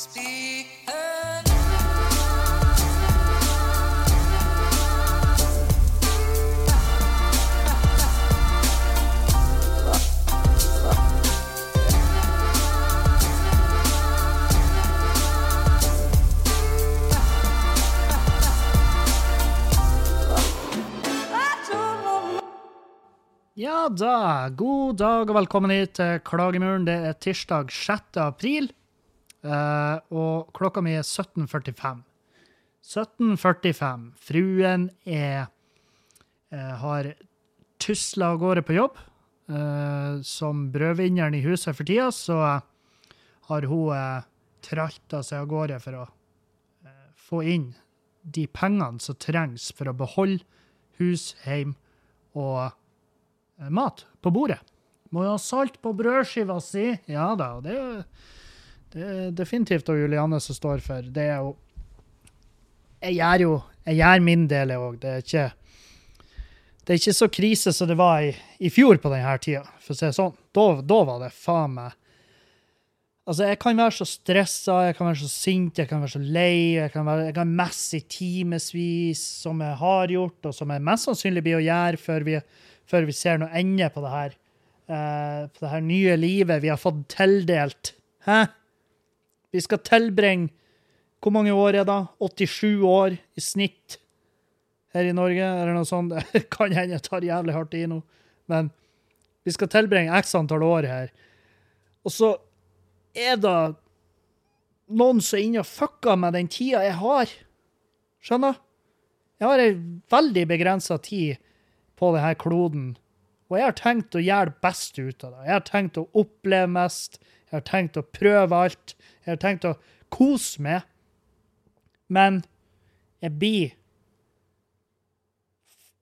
Ja da, god dag og velkommen hit til Klagemuren. Det er tirsdag 6. april, og klokka mi er 17.45. 17.45. Fruen er eh, har tusla av gårde på jobb. Eh, som brødvinneren i huset for tida, så har hun uh, tralta seg av gårde for å eh, få inn de pengene som trengs for å beholde hus, hjem og eh, mat på bordet. Må jo ha salt på brødskiva si. Ja da, det er, det er definitivt og Julianne som står for. Det er jo Jeg gjør jo Jeg gjør min del òg. Det er ikke det er ikke så krise som det var i, i fjor på denne tida, for å si det sånn. Da, da var det faen meg Altså, jeg kan være så stressa, jeg kan være så sint, jeg kan være så lei, jeg kan, være, jeg kan messe i timevis, som jeg har gjort, og som jeg mest sannsynlig blir å gjøre før vi, før vi ser noe ende på det her Uh, på det her nye livet vi har fått tildelt. Hæ? Vi skal tilbringe Hvor mange år er det? 87 år i snitt her i Norge, eller noe sånt. Det kan hende jeg tar jævlig hardt i nå, men vi skal tilbringe x antall år her. Og så er det noen som er inne og fucker med den tida jeg har. Skjønner? Jeg har ei veldig begrensa tid på denne kloden, og jeg har tenkt å gjøre det beste ut av det. Jeg har tenkt å oppleve mest, jeg har tenkt å prøve alt, jeg har tenkt å kose meg. Men jeg blir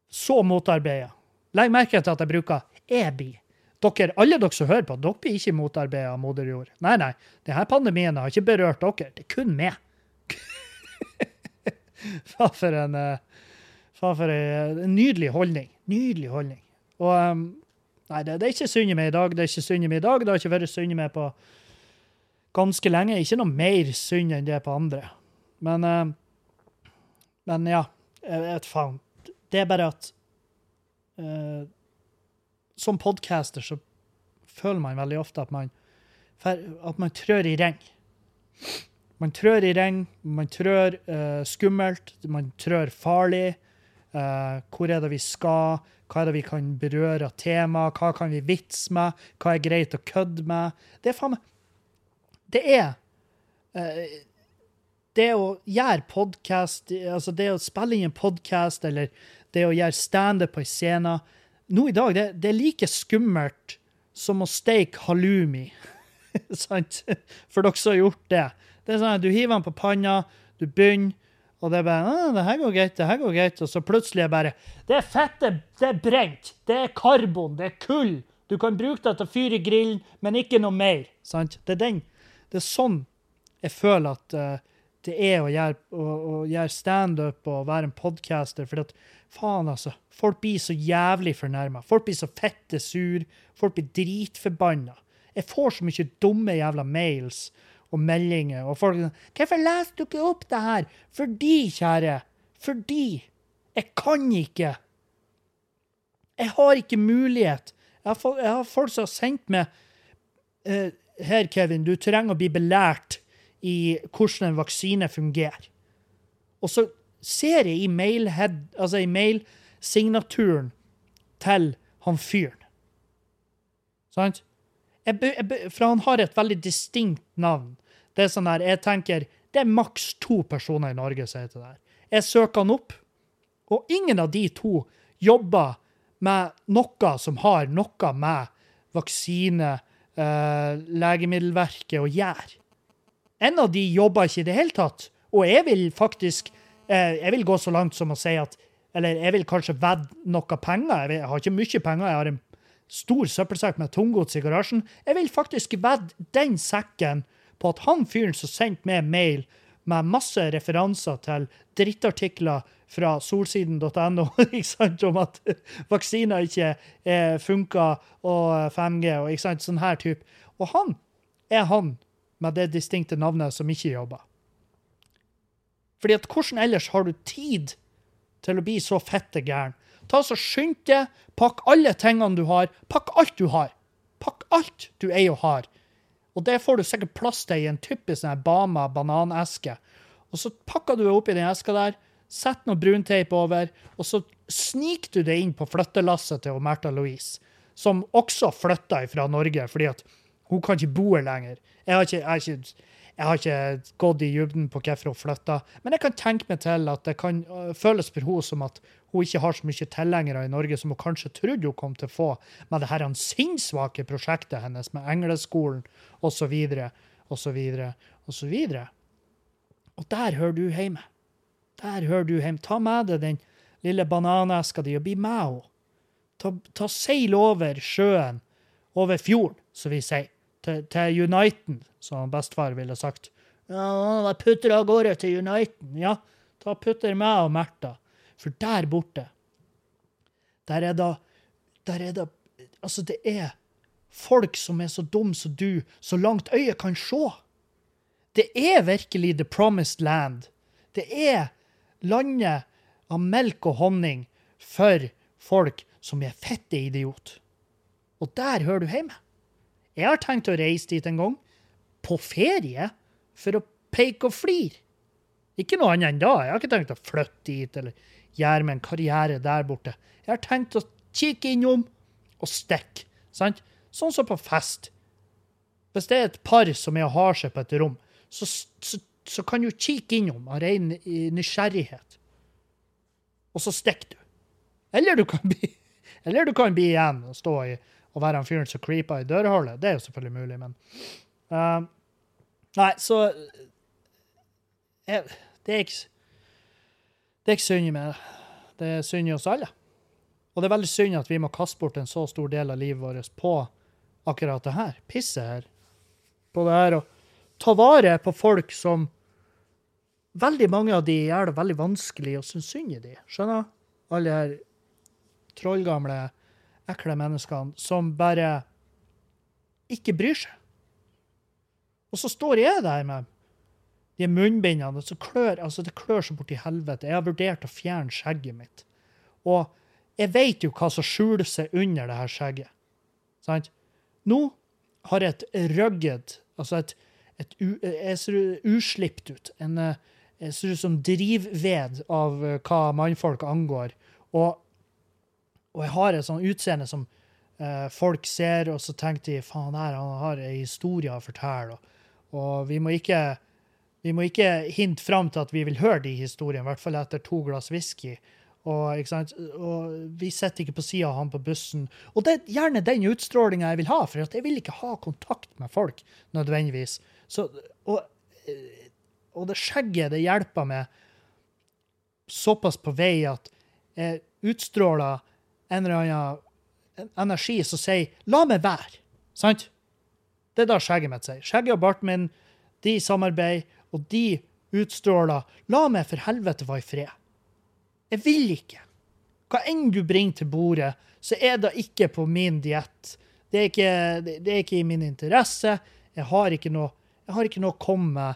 så motarbeida. Legg merke til at jeg bruker 'jeg blir'. Dere, alle dere som hører på, dere blir ikke motarbeida av moder jord. Nei, nei. Denne pandemien har ikke berørt dere. Det er kun meg. Faen for en eh, Faen for en, en nydelig holdning. Nydelig holdning. Og um, Nei, det, det er ikke synd i meg i dag. Det er ikke synd i meg i dag. Det har ikke vært synd i meg på ganske lenge. Ikke noe mer synd enn det på andre. Men uh, Men ja. Jeg vet faen. Det er bare at uh, Som podcaster så føler man veldig ofte at man at man trør i ring. Man trør i ring, man trør uh, skummelt, man trør farlig. Uh, hvor er det vi skal? Hva er det vi kan berøre av tema? Hva kan vi vitse med? Hva er greit å kødde med? Det er faen meg Det er eh, Det å gjøre podkast, altså det å spille inn en podkast eller det å gjøre standup på en scene Nå i dag, det, det er like skummelt som å steke halloumi. Sant? For dere som har gjort det. Det er sånn at Du hiver den på panna, du begynner, og det er bare ah, 'Det her går greit, det her går greit.' Og så plutselig er det bare 'Det er fettet, det er brent, det er karbon, det er kull.' Du kan bruke det til å fyre grillen, men ikke noe mer. Sant? Det er den. Det er sånn jeg føler at uh, det er å gjøre, å, å gjøre standup og være en podcaster. For at, faen, altså. Folk blir så jævlig fornærma. Folk blir så fette sur. Folk blir dritforbanna. Jeg får så mye dumme jævla mails og meldinger, og folk sier 'Hvorfor leser du ikke opp det her?' Fordi, kjære, fordi jeg kan ikke. Jeg har ikke mulighet. Jeg har folk som har sendt meg eh, 'Her, Kevin, du trenger å bli belært i hvordan en vaksine fungerer'. Og så ser jeg i mailhead, altså i mailsignaturen til han fyren. Sant? For han har et veldig distinkt navn. Det er sånn der, jeg tenker, det er maks to personer i Norge som heter det her. Jeg søker han opp, og ingen av de to jobber med noe som har noe med vaksine, eh, legemiddelverket å gjøre. En av de jobber ikke i det hele tatt. Og jeg vil faktisk uh, Jeg vil gå så langt som å si at Eller jeg vil kanskje vedde noe penger. Jeg, har ikke mye penger. Jeg har en stor søppelsekk med tunggods i garasjen. Jeg vil faktisk vedde den sekken på at han fyren som sendte meg mail med masse referanser til drittartikler fra solsiden.no om at vaksiner ikke eh, funker, og 5G og ikke sant, sånn her type. Og han er han med det distinkte navnet som ikke jobber. Fordi at hvordan ellers har du tid til å bli så fette gæren? Ta så Skynd deg, pakk alle tingene du har. Pakk alt du har. Pakk alt du eier og har. Og det får du sikkert plass til i en typisk sånn Bama bananeske. Og så pakker du det oppi den eska der, setter noe brunteip over, og så sniker du det inn på flyttelasset til Märtha Louise, som også flytta fra Norge fordi at hun kan ikke bo her lenger. Jeg har ikke, jeg har ikke, jeg har ikke gått i dybden på hvorfor hun flytta, men jeg kan tenke meg til at det kan øh, føles for henne som at hun ikke har så mye tilhengere i Norge som hun kanskje trodde hun kom til å få med det her sinnssvake prosjektet hennes med Engleskolen osv., osv., osv. Og der hører du hjemme. Der hører du hjemme. Ta med deg den lille bananeska di og bli med henne. Ta, ta seil over sjøen, over fjorden, som vi sier, til, til Uniten, som bestefar ville sagt. Ja, da putter av gårde til Uniten. Ja, ta putter meg og Märtha. For der borte, der er da Der er da Altså, det er folk som er så dumme som du, så langt øyet kan se. Det er virkelig the promised land. Det er landet av melk og honning for folk som er fette idiot. Og der hører du hjemme. Jeg har tenkt å reise dit en gang, på ferie, for å peke og flire. Ikke noe annet enn da. Jeg har ikke tenkt å flytte dit eller gjøre meg en karriere der borte. Jeg har tenkt å kikke innom og stikke. Sant? Sånn som på fest. Hvis det er et par som er og har seg på et rom, så, så, så kan du kikke innom av ren nysgjerrighet. Og så stikker du. Eller du kan bli, eller du kan bli igjen og stå i, og være han fyren som creeper i dørhullet. Det er jo selvfølgelig mulig, men uh, Nei, så jeg, Det er ikke Det er ikke synd i meg. Det er synd i oss alle. Og det er veldig synd at vi må kaste bort en så stor del av livet vårt på akkurat det her. Pisset her. På det her å ta vare på folk som Veldig mange av de gjør det veldig vanskelig å synes synd i de. Skjønner? Alle her trollgamle, ekle menneskene som bare ikke bryr seg. Og så står jeg der med de munnbindene, og så klør, altså det klør så borti helvete. Jeg har vurdert å fjerne skjegget mitt. Og jeg vet jo hva som skjuler seg under det her skjegget. Sant? Nå har jeg et rugged, altså et, et Jeg ser uslipt ut. En, eh, jeg ser ut som drivved av eh, hva mannfolk angår. Og, og jeg har et sånn utseende som eh, folk ser, og så tenker de faen, her, han har ei historie å fortelle. Og, og vi må ikke vi må ikke hinte fram til at vi vil høre de historiene, i hvert fall etter to glass whisky. Og, og vi sitter ikke på sida av han på bussen. Og det er gjerne den utstrålinga jeg vil ha, for jeg vil ikke ha kontakt med folk nødvendigvis. Så, og, og det skjegget det hjelper meg såpass på vei at jeg utstråler en eller annen energi som sier 'la meg være'. Sant? Det er da skjegget mitt sier. Skjegget og barten min de samarbeider, og de utstråler 'la meg for helvete være i fred'. Jeg vil ikke. Hva enn du bringer til bordet, så er det ikke på min diett. Det, det er ikke i min interesse. Jeg har ikke noe, jeg har ikke noe å komme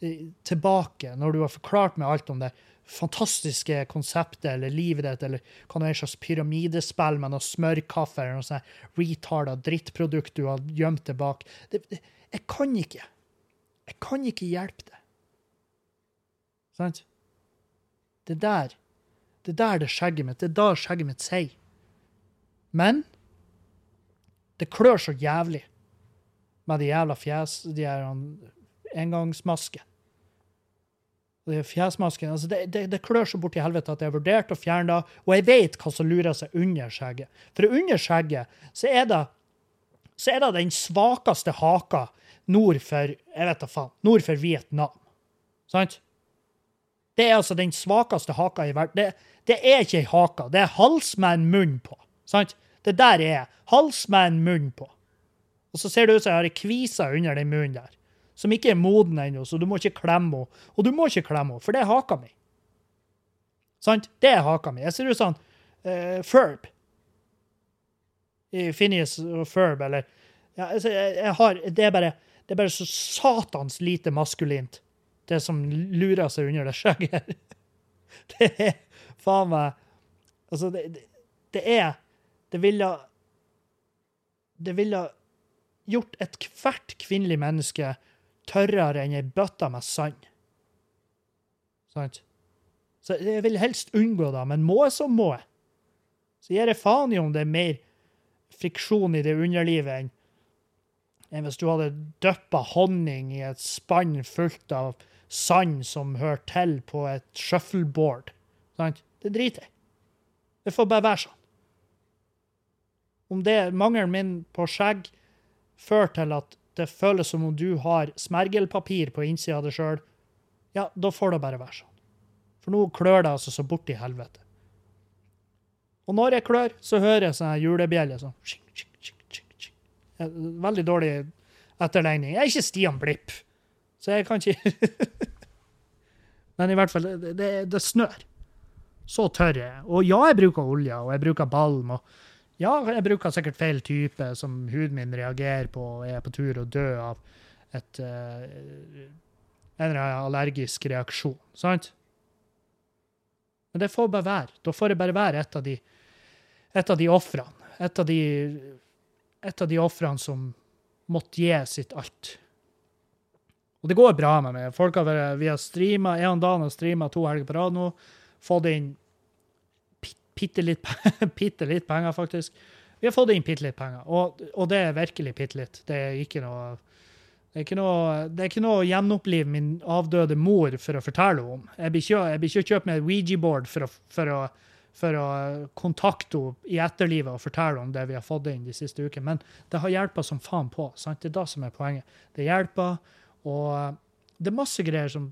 eh, tilbake når du har forklart meg alt om det fantastiske konseptet eller livet ditt, eller hva det er en slags pyramidespill med noe smørkaffe eller noe sånt retarda drittprodukt du har gjemt tilbake bak. Det, det, jeg kan ikke. Jeg kan ikke hjelpe det. Sant? Det der det er der det skjegget mitt Det er da skjegget mitt sier. Men det klør så jævlig med de jævla fjes... De her engangsmaskene. De fjesmaskene. Altså det, det, det klør så borti helvete at jeg har vurdert å fjerne det, og jeg vet hva som lurer seg under skjegget. For under skjegget så er det så er det den svakeste haka nord for jeg vet da faen, nord for Vietnam. Sant? Det er altså den svakeste haka i verden. Det, det er ikke ei hake, det er hals med en munn på. Sant? Det der er hals med en munn på. Og så ser det ut som jeg har ei kvise under den munnen der, som ikke er moden ennå, så du må ikke klemme henne. Og du må ikke klemme henne, for det er haka mi. Sant? Det er haka mi. Jeg ser ut som uh, Ferb. I Phineas og Ferb, eller Ja, altså, jeg, jeg har det er, bare, det er bare så satans lite maskulint, det som lurer seg under det skjegget. Det er faen meg Altså, det, det, det er Det ville Det ville gjort ethvert kvinnelig menneske tørrere enn ei bøtte med sand. Sant? Så jeg vil helst unngå det, men må jeg, så må jeg. Så gir jeg faen i om det er mer friksjon i det underlivet enn enn hvis du hadde dyppa honning i et spann fullt av sand som hører til på et shuffleboard. Sant? Det driter jeg. Det får bare være sånn. Om det mangelen min på skjegg fører til at det føles som om du har smergelpapir på innsida av deg sjøl, ja, da får det bare være sånn. For nå klør det altså så borti helvete. Og når jeg klør, så hører jeg sånn julebjelle sånn Veldig dårlig etterlegning. Jeg er ikke Stian Blipp, så jeg kan ikke Men i hvert fall, det, det, det snør. Så tørr jeg. Og ja, jeg bruker olje, og jeg bruker balm, og ja, jeg bruker sikkert feil type som huden min reagerer på og er på tur å dø av et uh, en eller annen allergisk reaksjon. Sant? Men det får bare være. Da får jeg bare være et av de, et av de ofrene. Et av de, et av de ofrene som måtte gi sitt alt. Og det går bra med meg. Folk har vi har streama, en og Dan har streama to helger på rad nå. Fått inn bitte litt, litt penger, faktisk. Vi har fått inn bitte litt penger, og, og det er virkelig bitte litt. Det er ikke noe det er ikke noe, det er ikke noe å gjenopplive min avdøde mor for å fortelle om. Jeg blir ikke, jeg blir ikke kjøpt med et Ouija-board for, for, for å kontakte henne i etterlivet og fortelle om det vi har fått inn de siste ukene. Men det har hjulpet som faen på. Sant? Det er det som er poenget. Det hjelper, og det er masse greier som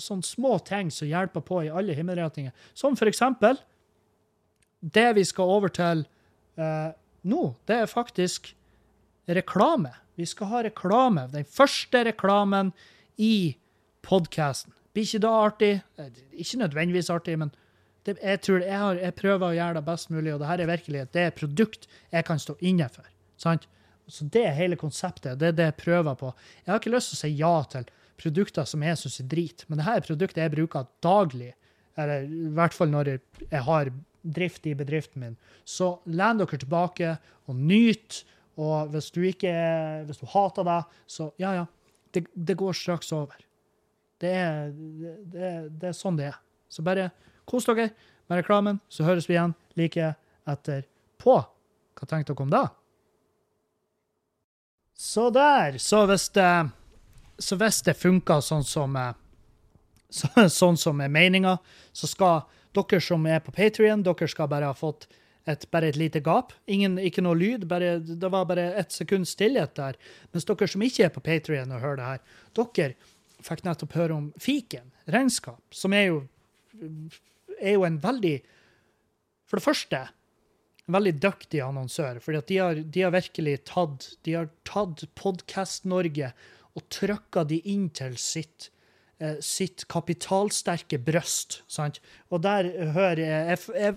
sånne små ting som hjelper på i alle himmelretninger. Som for eksempel det vi skal over til eh, nå, det er faktisk reklame. Vi skal ha reklame. Den første reklamen i podkasten. Blir ikke det artig? Eh, Ikke nødvendigvis artig, men det, jeg tror jeg, har, jeg prøver å gjøre det best mulig, og det her er virkelig et det er produkt jeg kan stå inne for. Sant? Så det er hele konseptet. Det er det jeg prøver på. Jeg har ikke lyst til å si ja til produkter som jeg syns er drit, men det her er produkter jeg bruker daglig, eller i hvert fall når jeg har drift i bedriften min. Så len dere tilbake og nyt. Og hvis du ikke hvis du hater det, så ja, ja. Det, det går straks over. Det er, det, det er sånn det er. Så bare kos dere med reklamen, så høres vi igjen like etter på. Hva tenkte dere om det? Så der. Så hvis det, så hvis det funker sånn som eh, så, sånn som er meninga, så skal dere som er på Patrion, dere skal bare ha fått et, bare et lite gap. Ingen, ikke noe lyd. Bare, det var bare ett sekund stillhet der. Mens dere som ikke er på Patrion og hører det her, dere fikk nettopp høre om fiken, regnskap, som er jo, er jo en veldig For det første en veldig dyktig annonsør. For de, har- de har virkelig tatt de tatt Podkast-Norge og trykka de inn til sitt sitt kapitalsterke brøst. Sant? Og der hører jeg jeg, jeg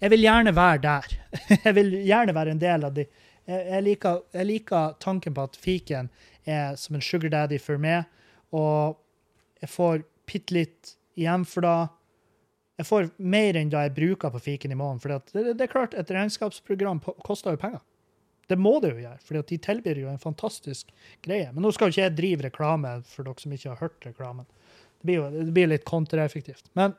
jeg vil gjerne være der. Jeg vil gjerne være en del av de. Jeg, jeg, liker, jeg liker tanken på at fiken er som en sugar daddy for meg, og jeg får bitte litt igjen for det. Jeg får mer enn det jeg bruker på fiken i måneden. For det, det er klart, et regnskapsprogram koster jo penger. Det må det jo gjøre, for de tilbyr jo en fantastisk greie. Men nå skal jo ikke jeg drive reklame for dere som ikke har hørt reklamen. Det blir jo det blir litt kontraeffektivt. Men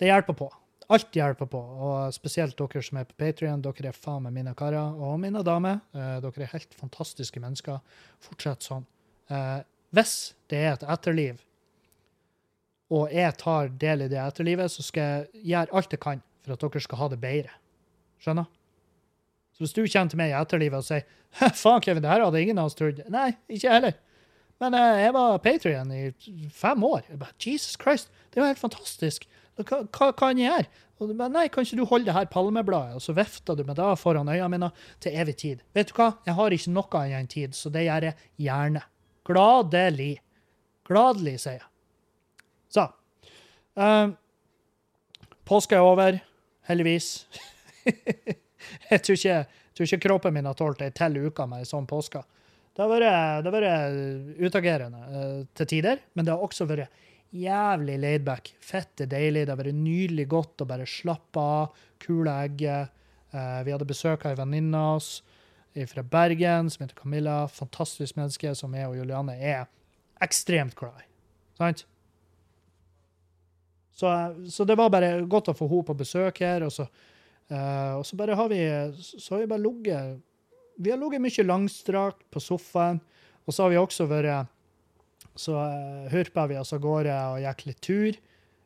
det hjelper på. Alt hjelper på, og spesielt dere som er på Patrion. Dere er faen meg mine karer og mine damer. Eh, dere er helt fantastiske mennesker. Fortsett sånn. Eh, hvis det er et etterliv, og jeg tar del i det etterlivet, så skal jeg gjøre alt jeg kan for at dere skal ha det bedre. Skjønner? Så hvis du kommer til meg i etterlivet og sier faen, Kevin, det her hadde ingen av oss trodd. Nei, ikke jeg heller. Men eh, jeg var Patrion i fem år. Jeg bare, Jesus Christ, det er jo helt fantastisk. Hva, hva kan jeg gjøre? Og du bare, nei, kan ikke du holde det her palmebladet? Og så vifter du med det foran øynene mine til evig tid. Vet du hva? Jeg har ikke noe annet enn tid, så det gjør jeg gjerne. Gladelig. Gladelig, sier jeg. Så. Uh, påska er over, heldigvis. jeg tror ikke Jeg tror ikke kroppen min har tålt ei til uke med ei sånn påske. Det har vært, utagerende eh, til tider, men det har også vært jævlig laidback. Fette deilig. Det har vært nydelig godt å bare slappe av, kule egget. Eh, vi hadde besøk av ei venninne av oss fra Bergen som heter Camilla. Fantastisk menneske som jeg og Juliane er ekstremt glad i. Sant? Så, så det var bare godt å få henne på besøk her. Og så, eh, og så bare har vi så har vi bare ligget Vi har ligget mye langstrakt på sofaen. Og så har vi også vært Så uh, hørpa vi oss av gårde og gikk litt tur.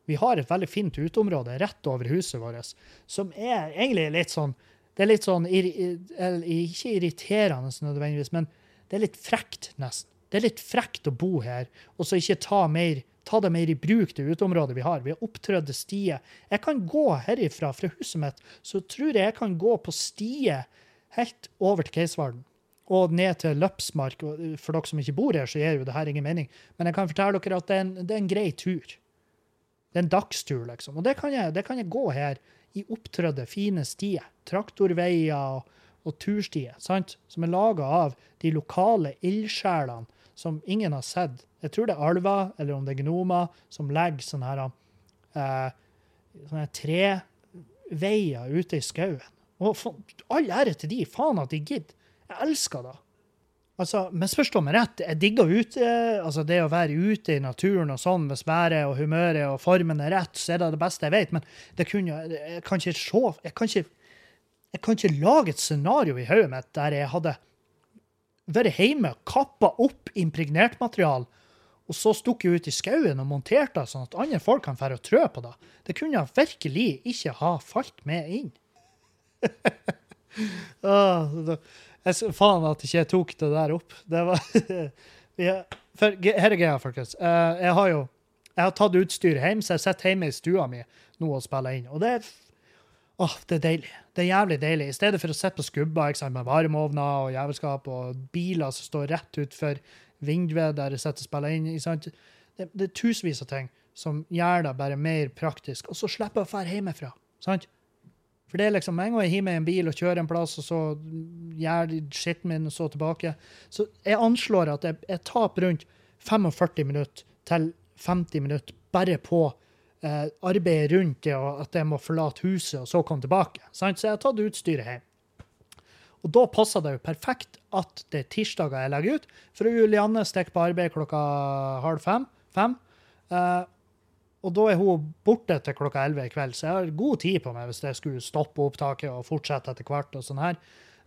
Vi har et veldig fint uteområde rett over huset vårt, som er egentlig litt sånn Det er litt sånn Ikke irriterende nødvendigvis, men det er litt frekt, nesten. Det er litt frekt å bo her, og så ikke ta mer ta det mer i bruk, det uteområdet vi har. Vi har opptrødde stier. Jeg kan gå herifra, fra huset mitt, så tror jeg jeg kan gå på stie helt over til Keisvarden og ned til Løpsmark. For dere som ikke bor her, så gir jo det her ingen mening. Men jeg kan fortelle dere at det er en, det er en grei tur. Det er en dagstur, liksom. Og det kan jeg, det kan jeg gå her i opptrødde, fine stier. Traktorveier og, og turstier, sant? som er laga av de lokale ildsjelene som ingen har sett jeg tror det er alver, eller om det er gnomer, som legger sånne her eh, sånne treveier ute i skauen. Og all ære til de, faen at de gidder. Jeg elsker det. Altså, Misforstå meg rett, jeg digger ute, altså det å være ute i naturen og sånn, hvis været og humøret og formen er rett, så er det det beste jeg vet. Men det kunne, jeg kan ikke se jeg kan ikke, jeg kan ikke lage et scenario i hodet mitt der jeg hadde vært hjemme, kappa opp impregnert materiale og så stukket ut i skauen og montert det sånn at andre folk kan dra og trø på det. Det kunne jeg virkelig ikke ha falt med inn. jeg, faen at ikke jeg tok det der opp. Det var For her er greia, folkens. Uh, jeg har jo jeg har tatt utstyr hjem, så jeg sitter hjemme i stua mi nå og spiller inn. Og det er, åh, det er deilig. Det er jævlig deilig. I stedet for å sitte på skubba med varmeovner og jævelskap og biler som står rett utfor vinduet der jeg sitter og spiller inn. Det, det, er tusenvis av ting som gjør det bare mer praktisk. Og så slipper jeg å dra hjemmefra. sant? For det er liksom, En gang jeg hiver meg i en bil og kjører en plass, og så gjør skitten min, og så tilbake Så jeg anslår at jeg, jeg taper rundt 45 minutter til 50 minutter bare på eh, arbeidet rundt det, og at jeg må forlate huset og så komme tilbake. Sant? Så jeg har tatt utstyret hjem. Og da passer det jo perfekt at det er tirsdager jeg legger ut. For Julianne stikker på arbeid klokka halv fem. fem. Uh, og da er hun borte til klokka elleve i kveld, så jeg har god tid på meg hvis jeg skulle stoppe opptaket og fortsette etter hvert. og sånn her.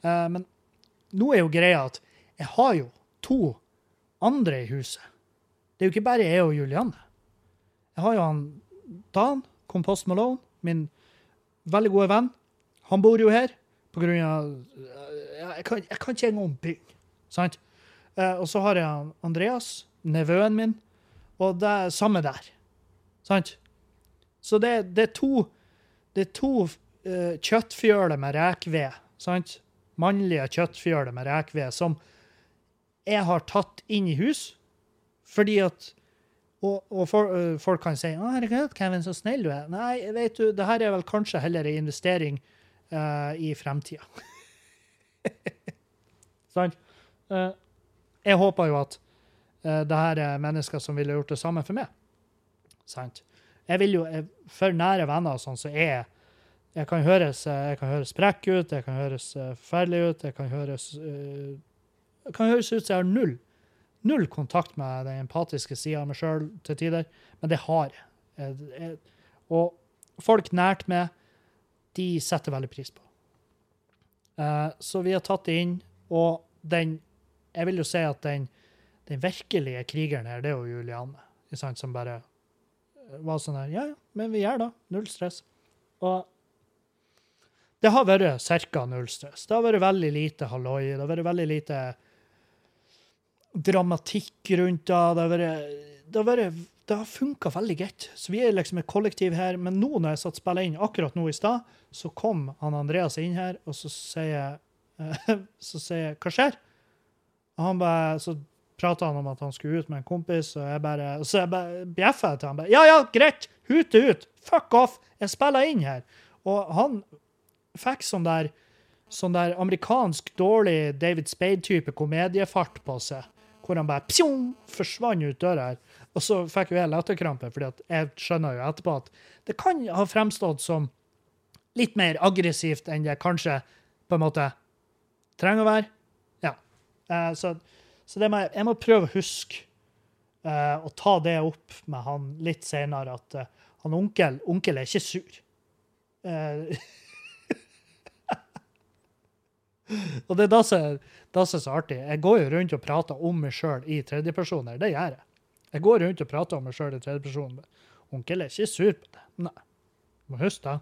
Uh, men nå er jo greia at jeg har jo to andre i huset. Det er jo ikke bare jeg og Julianne. Jeg har jo han Dan, Kompost Malone, min veldig gode venn. Han bor jo her på grunn av jeg kan, jeg kan ikke engang bygge, Sant? Eh, og så har jeg Andreas, nevøen min, og det er samme der. Sant? Så det, det er to, det er to uh, kjøttfjøler med rekved. Sant? Mannlige kjøttfjøler med rekved som jeg har tatt inn i hus fordi at og, og for, uh, folk kan si 'Å, herregud, Kevin, så snill du er'. Nei, vet du, det her er vel kanskje heller en investering uh, i fremtida. Sant? Jeg håper jo at uh, det her er mennesker som ville gjort det samme for meg. Sant? Jeg vil jo, jeg, For nære venner og sånn, så er jeg jeg kan høres, jeg kan høres sprekk ut, jeg kan høres forferdelig ut, jeg kan høres det jeg kan høres ut som jeg har null null kontakt med den empatiske sida av meg sjøl til tider, men det har jeg. Og folk nært meg, de setter veldig pris på. Uh, så vi har tatt det inn, og den Jeg vil jo si at den, den virkelige krigeren her, det er jo Julianne, som bare var sånn her Ja, men vi gjør det. Null stress. Og det har vært ca. null stress. Det har vært veldig lite halloi. Det har vært veldig lite dramatikk rundt det. Det har vært det har, har funka veldig greit. Så vi er liksom et kollektiv her. Men nå når jeg satt spillet inn akkurat nå i stad, så kom han Andreas inn her, og så sier jeg, så sier jeg 'Hva skjer?' Og han bare, så prata han om at han skulle ut med en kompis, og jeg bare, så jeg bare bjeffa til han 'Ja, ja, greit! Hute ut! Fuck off! Jeg spiller inn her!' Og han fikk sånn der sånn der amerikansk, dårlig David Spade-type komediefart på seg, hvor han bare pjong, forsvant ut døra her. Og så fikk jo jeg latterkrampe, at jeg skjønner jo etterpå at det kan ha fremstått som litt mer aggressivt enn det kanskje på en måte trenger å være. Ja. Eh, så så må jeg, jeg må prøve å huske eh, å ta det opp med han litt senere, at uh, han onkel, onkel er ikke sur. Uh, og det er det som er så artig. Jeg går jo rundt og prater om meg sjøl i tredjeperson. her. Det gjør jeg. Jeg går rundt og prater om meg sjøl i tredjeperson. Onkel er ikke sur på det. Nei. Du må huske det.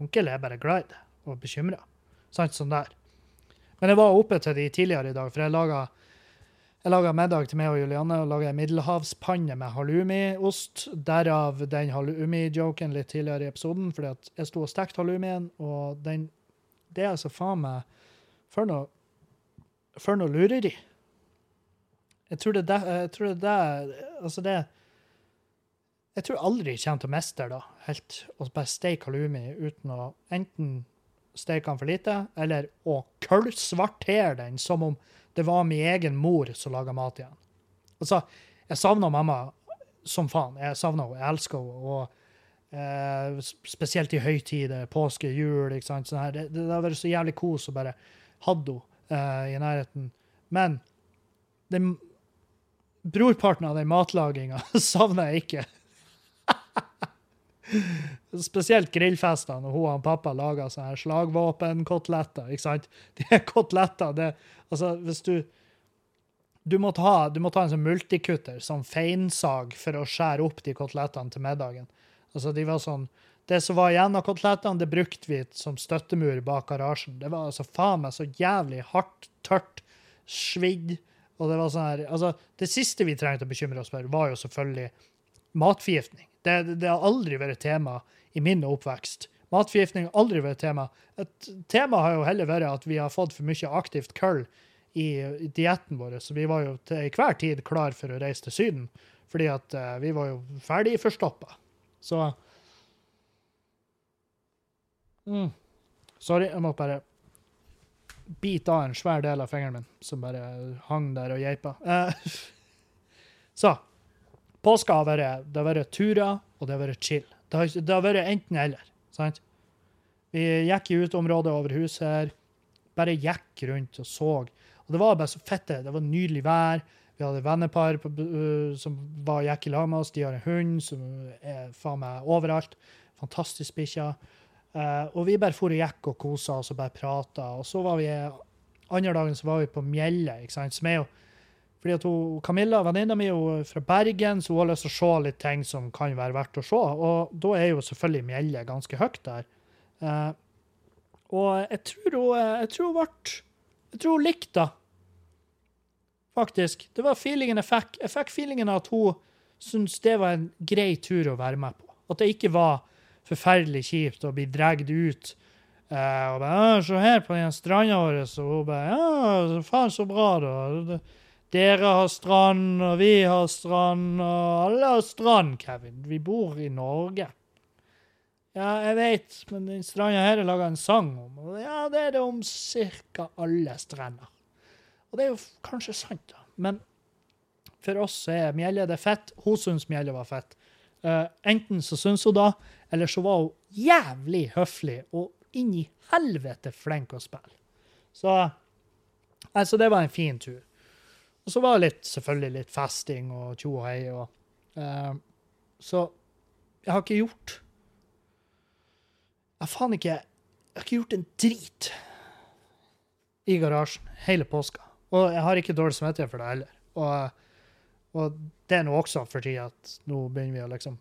Onkel er bare glad i det og bekymra. Sånn der. Men jeg var oppe til de tidligere i dag, for jeg laga jeg laga middag til meg og Julianne og laga ei middelhavspanne med halloumiost. Derav den halloumi-joken litt tidligere i episoden, fordi at jeg sto og stekte halloumien, og den Det er altså faen meg For noe For noe lureri. Jeg tror det er Jeg tror det er Altså, det Jeg tror aldri jeg kommer til å mestre det helt, å bare steke halloumi uten å enten steke den for lite, eller å kullsvartere den som om det var min egen mor som laga mat igjen. Altså, jeg savna mamma som faen. Jeg savna henne, jeg elsker henne. Og eh, spesielt i høytider, påske, jul. ikke sant, sånn her. Det, har vært så jævlig kos å bare hadde henne eh, i nærheten. Men den, brorparten av den matlaginga savner jeg ikke. Spesielt grillfestene når hun og pappa lager sånne slagvåpenkoteletter. ikke sant? De koteletter, det Altså, hvis du du må, ta, du må ta en sånn multikutter, sånn feinsag, for å skjære opp de kotelettene til middagen. Altså, de var sånn, Det som var igjen av kotelettene, det brukte vi som støttemur bak garasjen. Det var altså faen meg så jævlig hardt, tørt, svidd. Og det var sånn her, altså, det siste vi trengte å bekymre oss for, var jo selvfølgelig matforgiftning. Det, det har aldri vært tema i min oppvekst. Matforgiftning har aldri vært tema. Et tema har jo heller vært at vi har fått for mye aktivt kull i, i dietten vår, så vi var jo til enhver tid klar for å reise til Syden. Fordi at uh, vi var jo ferdig forstoppa. Så mm. Sorry, jeg må bare bite av en svær del av fingeren min som bare hang der og geipa. Uh, så påska har vært, det har vært turer, og det har vært chill. Det har, det har vært enten-eller. sant? Vi gikk i uteområdet over huset her, bare gikk rundt og så. Og det var bare så fett. Det var nydelig vær. Vi hadde vennepar på, uh, som var gikk i lag med oss. De har en hund som er faen meg overalt. Fantastisk bikkje. Uh, og vi bare for og gikk og kosa oss og bare prata. Og så var vi andre dagen så var vi på Mjelle, ikke sant? som er jo fordi at hun, Camilla, venninna mi, er fra Bergen, så hun har lyst til å se litt ting som kan være verdt å se. Og da er jo selvfølgelig Mjelle ganske høyt der. Uh, og jeg tror hun jeg tror hun ble Jeg tror hun likte det, faktisk. Det var feelingen jeg fikk. Jeg fikk feelingen at hun syntes det var en grei tur å være med på. At det ikke var forferdelig kjipt å bli dratt ut. Uh, og bare, 'Se her på den stranda vår.' Og hun bare 'Ja, faen, så bra, da'. Dere har strand, og vi har strand, og alle har strand, Kevin. Vi bor i Norge. Ja, jeg vet, men den stranda her er laga en sang om. Og ja, det er det om ca. alle strender. Og det er jo kanskje sant, da. Men for oss er Mjelle det fett. Hun syns Mjelle var fett. Uh, enten så syns hun da, eller så var hun jævlig høflig og inn i helvete flink å spille. Så altså, det var en fin tur. Og så var det litt, selvfølgelig litt festing og tjo og hei. Uh, så jeg har ikke gjort Jeg faen ikke Jeg har ikke gjort en drit i garasjen hele påska. Og jeg har ikke dårlig samvittighet for det heller. Og, og det er nå også fordi at nå begynner vi å liksom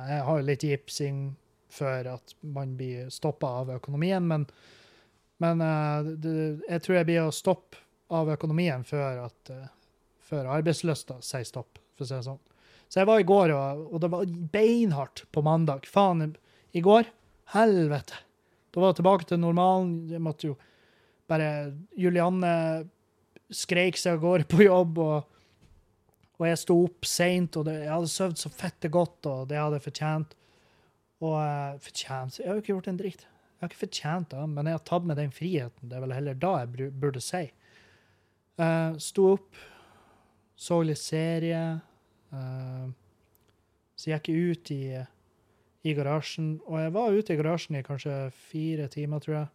Jeg har jo litt gipsing før at man blir stoppa av økonomien, men, men uh, det, jeg tror jeg blir å stoppe av økonomien før, at, uh, før arbeidslysta sier stopp, for å si det sånn. Så jeg var i går, og, og det var beinhardt på mandag. Faen, i går Helvete. Da var jeg tilbake til normalen. Jeg måtte jo bare Julianne skreik seg av gårde på jobb, og, og jeg sto opp seint, og det, jeg hadde sovet så fette godt, og det hadde jeg fortjent. Og uh, fortjent Jeg har jo ikke gjort en dritt. Jeg har ikke fortjent det, men jeg har tatt med den friheten. Det er vel heller da jeg burde si. Uh, Sto opp, så litt serie. Uh, så gikk jeg ut i, i garasjen, og jeg var ute i garasjen i kanskje fire timer, tror jeg.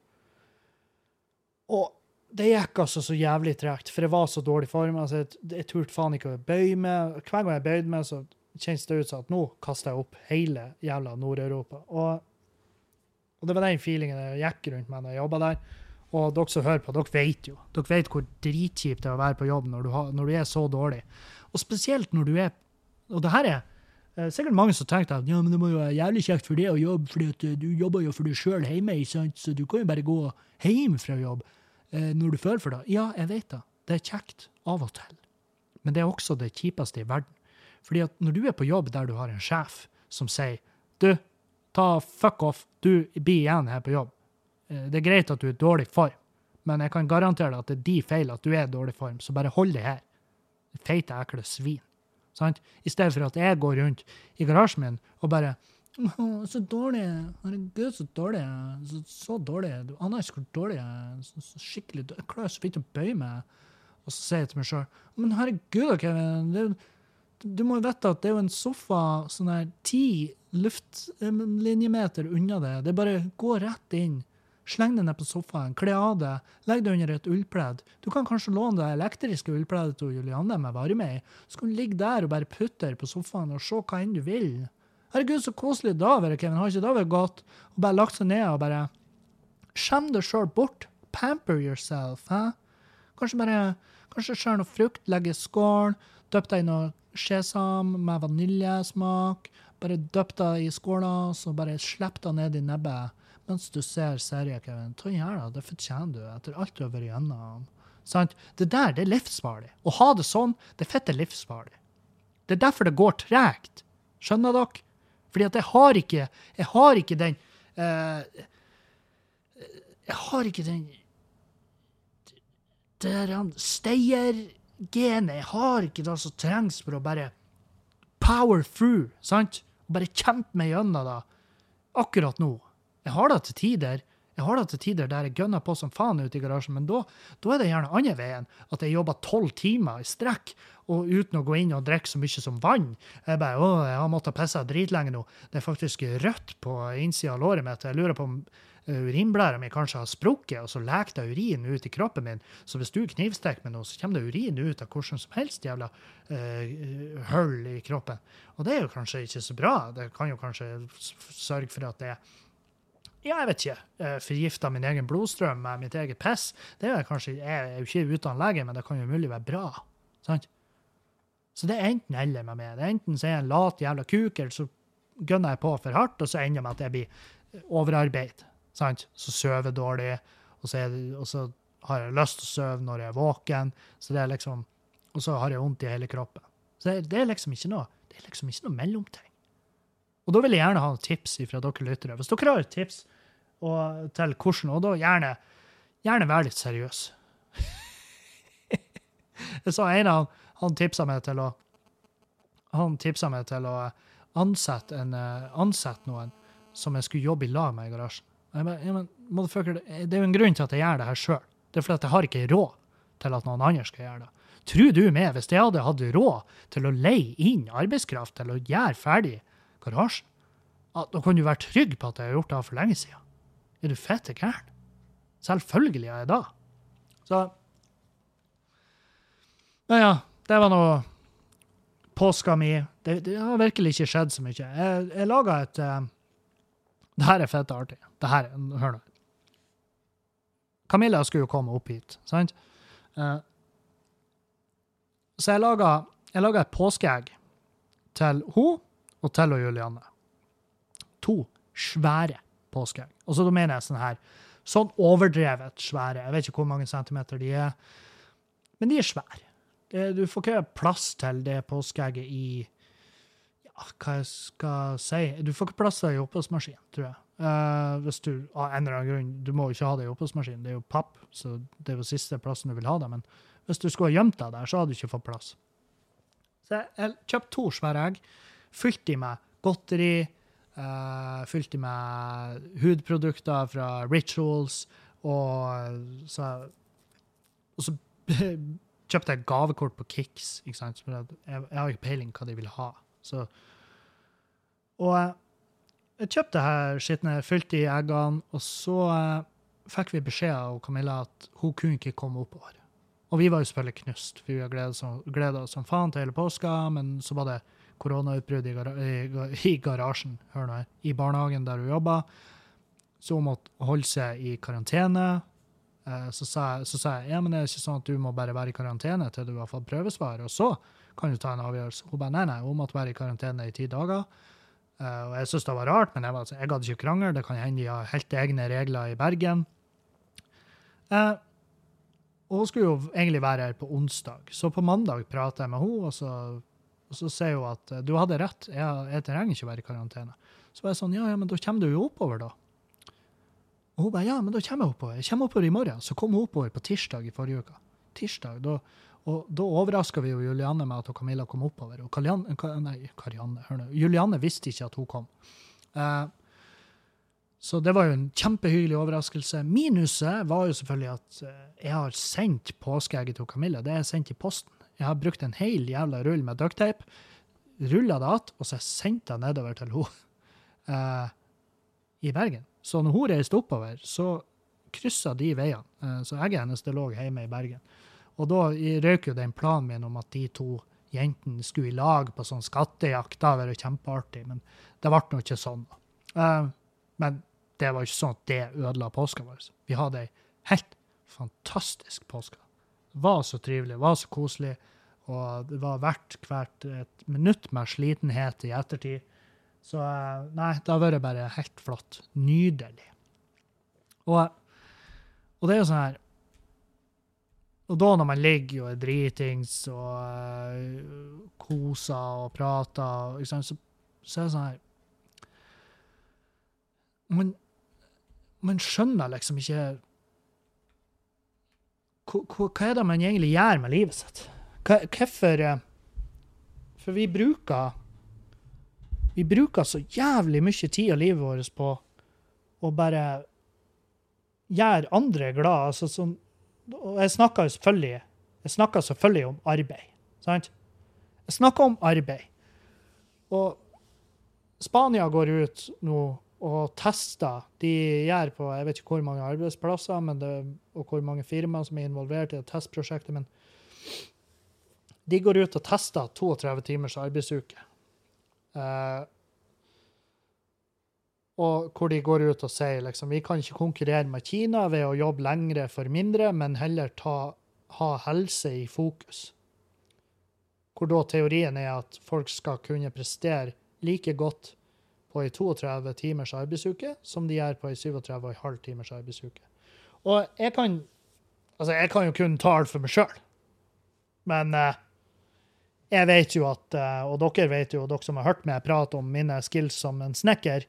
Og det gikk altså så jævlig tregt, for jeg var så dårlig form. Altså, jeg, jeg turte faen ikke å bøye meg. Hver gang jeg bøyde meg, så kjennes det ut som at nå kaster jeg opp hele jævla Nord-Europa. Og, og det var den feelingen jeg gikk rundt med når jeg jobba der. Og dere som hører på, dere vet jo dere vet hvor dritkjipt det er å være på jobb når du, har, når du er så dårlig. Og spesielt når du er Og det her er eh, sikkert mange som tenker at ja, men det må jo være jævlig kjekt for deg å jobbe, at eh, du jobber jo for deg sjøl hjemme, så du kan jo bare gå hjem fra jobb eh, når du føler for det. Ja, jeg vet det. Det er kjekt av og til. Men det er også det kjipeste i verden. Fordi at når du er på jobb der du har en sjef som sier du, ta fuck off, du blir igjen her på jobb. Eh, Det er greit at du er i dårlig form, men jeg kan garantere deg at det er de feil at du er i dårlig form, så bare hold det her. Feite, ekle svin. Sant? I stedet for at jeg går rundt i garasjen min og bare så dårlig. Herregud, så dårlig. Så, så dårlig. Du aner ikke hvor dårlig jeg er. Så, så skikkelig dårlig. Jeg klarer så vidt å bøye meg. Og så sier jeg til meg sjøl Men herregud, Kevin. Er du må jo vite at det er jo en sofa sånn her ti luftlinjemeter unna det. Det bare går rett inn. Sleng deg ned på sofaen, kle av deg, legg deg under et ullpledd. Du kan kanskje låne det elektriske ullpleddet til Julianne med varme i. Så kan du ligge der og bare putte på sofaen og se hva enn du vil. Herregud, så koselig det har vært, Kevin. Har ikke det vært godt? Og bare lagt seg ned og bare Skjem deg sjøl bort. Pamper yourself. Hæ? Kanskje bare kanskje skjær noe frukt, legge i skål, døpp deg i noe sesam med vaniljesmak. Bare døpp deg i skåla, så bare slipp deg ned i nebbet mens du ser serien, Kevin. Ta gjerne det, det fortjener du etter alt du har vært igjennom. Sant? Det der, det er livsfarlig. Å ha det sånn, det er fette livsfarlig. Det er derfor det går tregt. Skjønner dere? Fordi at jeg har ikke Jeg har ikke den eh, Jeg har ikke den Steier-genet. Jeg har ikke det som trengs for å bare power through, sant? Bare kjempe meg gjennom det akkurat nå. Jeg har det til tider. Jeg har det til tider der jeg gønner på som faen ute i garasjen, men da, da er det gjerne andre veien. At jeg jobber tolv timer i strekk og uten å gå inn og drikke så mye som vann. Jeg bare, å, jeg har måttet pisse dritlenge nå. Det er faktisk rødt på innsida av låret mitt. Jeg lurer på om urinblæra mi kanskje har sprukket, og så leker det urin ut i kroppen min. Så hvis du knivstikker med noe, så kommer det urin ut av hvordan som helst jævla eh, hull i kroppen. Og det er jo kanskje ikke så bra. Det kan jo kanskje sørge for at det er ja, jeg vet ikke. Uh, Forgifta min egen blodstrøm med mitt eget piss. Det er kanskje, Jeg er jo ikke utdannet lege, men det kan jo mulig være bra. sant? Så det er enten eller med meg. Det er enten så er jeg en lat jævla kuk, eller så gønner jeg på for hardt, og så ender det med at jeg blir overarbeid. sant? Så sover dårlig, og så, det, og så har jeg lyst til å sove når jeg er våken, så det er liksom, og så har jeg vondt i hele kroppen. Så det, det er liksom ikke noe det er liksom ikke noe mellomting. Og da vil jeg gjerne ha tips fra dere lyttere. Hvis dere har tips og, til hvordan, og da gjerne, gjerne vær litt seriøs. jeg sa en av han, tipsa meg til å han tipsa meg til å ansette, en, eh, ansette noen som jeg skulle jobbe i lag med i garasjen. Jeg bare, det er jo en grunn til at jeg gjør det her sjøl. Det er fordi at jeg har ikke råd til at noen andre skal gjøre det. Tror du meg, hvis jeg hadde hatt råd til å leie inn arbeidskraft til å gjøre ferdig garasjen, at da kan du være trygg på at jeg har gjort det for lenge siden. Er du fette gæren? Selvfølgelig er jeg da. Så Men ja, det var nå påska mi. Det, det har virkelig ikke skjedd så mye. Jeg, jeg laga et uh, Det her er fett artig. Det her, Hør nå. Camilla skulle jo komme opp hit, sant? Uh, så jeg laga, jeg laga et påskeegg til hun og til og Julianne. To svære påskeegg. Og så da mener jeg sånn her sånn overdrevet svære. Jeg vet ikke hvor mange centimeter de er, men de er svære. Du får ikke plass til det påskeegget i ja, hva jeg skal si Du får ikke plass til det i oppvaskmaskinen, tror jeg. Uh, hvis du av en eller annen grunn Du må jo ikke ha det i oppvaskmaskinen, det er jo papp, så det er jo siste plassen du vil ha det. Men hvis du skulle ha gjemt deg der, så hadde du ikke fått plass. Så jeg, jeg kjøpte to svære egg, fylt de med godteri, Uh, fylt de med hudprodukter fra Rituals, og så, og så kjøpte jeg gavekort på Kix. ikke sant? Jeg, jeg har ikke peiling hva de vil ha. Så, og jeg kjøpte her skitne, fylte i eggene, og så uh, fikk vi beskjed av Camilla at hun kunne ikke komme oppover. Og vi var jo selvfølgelig knust, for vi gleda oss som faen til hele påska, men så var det koronautbrudd i, gar i, garasjen, hør nå i barnehagen der hun jobba. Så hun måtte holde seg i karantene. Eh, så sa, jeg, ja, men det er ikke sånn at du må bare være i karantene til du har fått prøvesvar, og så kan du ta en avgjørelse. Hun bare nei, nei, hun måtte være i karantene i ti dager. Uh, og jeg syntes det var rart, men jeg, var, jeg hadde ikke krangel. Det kan hende de har helt egne regler i Bergen. Uh, og hun skulle jo egentlig være her på onsdag, så på mandag prater jeg med henne, og så, og så sier hun at du hadde rett, jeg, jeg trenger ikke være i karantene. Så var jeg sånn, ja, ja, men da kommer du jo oppover, da. Og hun bare ja, men da kommer jeg oppover. Jeg kommer oppover i morgen. Så kom hun oppover på tirsdag i forrige uke. Tirsdag, da, og da overraska vi jo Julianne med at Camilla kom oppover. Og Karianne, nei, Karianne, hør nå. Julianne visste ikke at hun kom. Uh, så det var jo en kjempehyggelig overraskelse. Minuset var jo selvfølgelig at uh, jeg har sendt påskeegget til Camilla. Det er sendt i posten. Jeg har brukt en hel jævla rull med ducktape, rulla det att, og så sendte jeg nedover til henne uh, i Bergen. Så når hun reiste oppover, så kryssa de veiene. Uh, så egget hennes lå hjemme i Bergen. Og da røyk jo den planen min om at de to jentene skulle i lag på sånn skattejakt. Det hadde vært kjempeartig, men det ble nå ikke sånn. Uh, men det var ikke sånn at det ødela påska vår. Vi hadde ei helt fantastisk påske. Var så trivelig, var så koselig, og det var verdt hvert et minutt med slitenhet i ettertid. Så eh, nei, det har vært bare helt flott. Nydelig. Og, og det er jo sånn her Og da når man ligger og er dritings og uh, koser og prater, så, så er det sånn her man, man skjønner liksom ikke hva, er det man egentlig gjør med livet sitt? Hvorfor eh, For vi bruker vi bruker så jævlig mye tid av livet vårt på å bare gjøre andre glad. Altså, sånn, og jeg snakker jo selvfølgelig, jeg snakker selvfølgelig om arbeid. Sant? Jeg snakker om arbeid. Og Spania går ut nå og tester. De gjør på jeg vet ikke hvor mange arbeidsplasser det, og hvor mange firmaer som er involvert i det testprosjektet, men de går ut og tester 32 timers arbeidsuke. Uh, og hvor de går ut og sier liksom, vi kan ikke konkurrere med Kina ved å jobbe lengre for mindre, men heller ta, ha helse i fokus. Hvor da teorien er at folk skal kunne prestere like godt på ei 32 timers arbeidsuke som de gjør på ei 37,5 timers arbeidsuke. Og jeg kan, altså jeg kan jo kun tale for meg sjøl, men eh, jeg vet jo at, eh, og dere vet jo, dere som har hørt meg prate om mine skills som en snekker,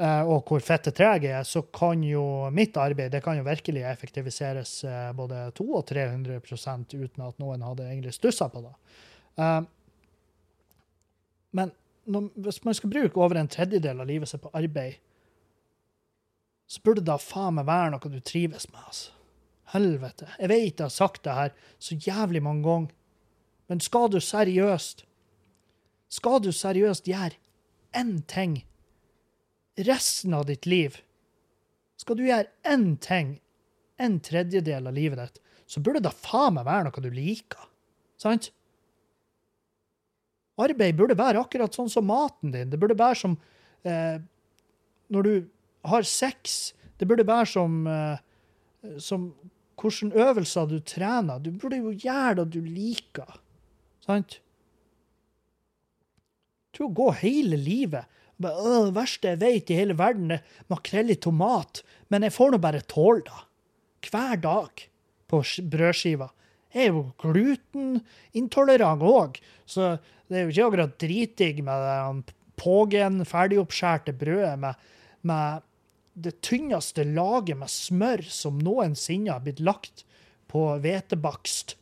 eh, og hvor fette treg jeg er, så kan jo mitt arbeid det kan jo virkelig effektiviseres eh, både 200 og 300% uten at noen hadde egentlig stussa på det. Men når, hvis man skal bruke over en tredjedel av livet sitt på arbeid, så burde det da faen meg være noe du trives med. altså. Helvete. Jeg vet jeg har sagt det her så jævlig mange ganger. Men skal du seriøst Skal du seriøst gjøre én ting resten av ditt liv Skal du gjøre én ting en tredjedel av livet ditt, så burde det faen meg være noe du liker. Sant? Arbeid burde være akkurat sånn som maten din. Det burde være som eh, når du har sex. Det burde være som, eh, som hvilke øvelser du trener. Du burde jo gjøre det du liker. Sant? Tror å gå hele livet det verste jeg vet i hele verden, er makrell i tomat. Men jeg får nå bare tåle det. Hver dag på brødskiva. Jeg er jo glutenintolerant òg, så det er jo ikke akkurat dritdigg med det pågen, ferdigoppskjærte brødet med, med det tynneste laget med smør som noensinne har blitt lagt på hvetebakst.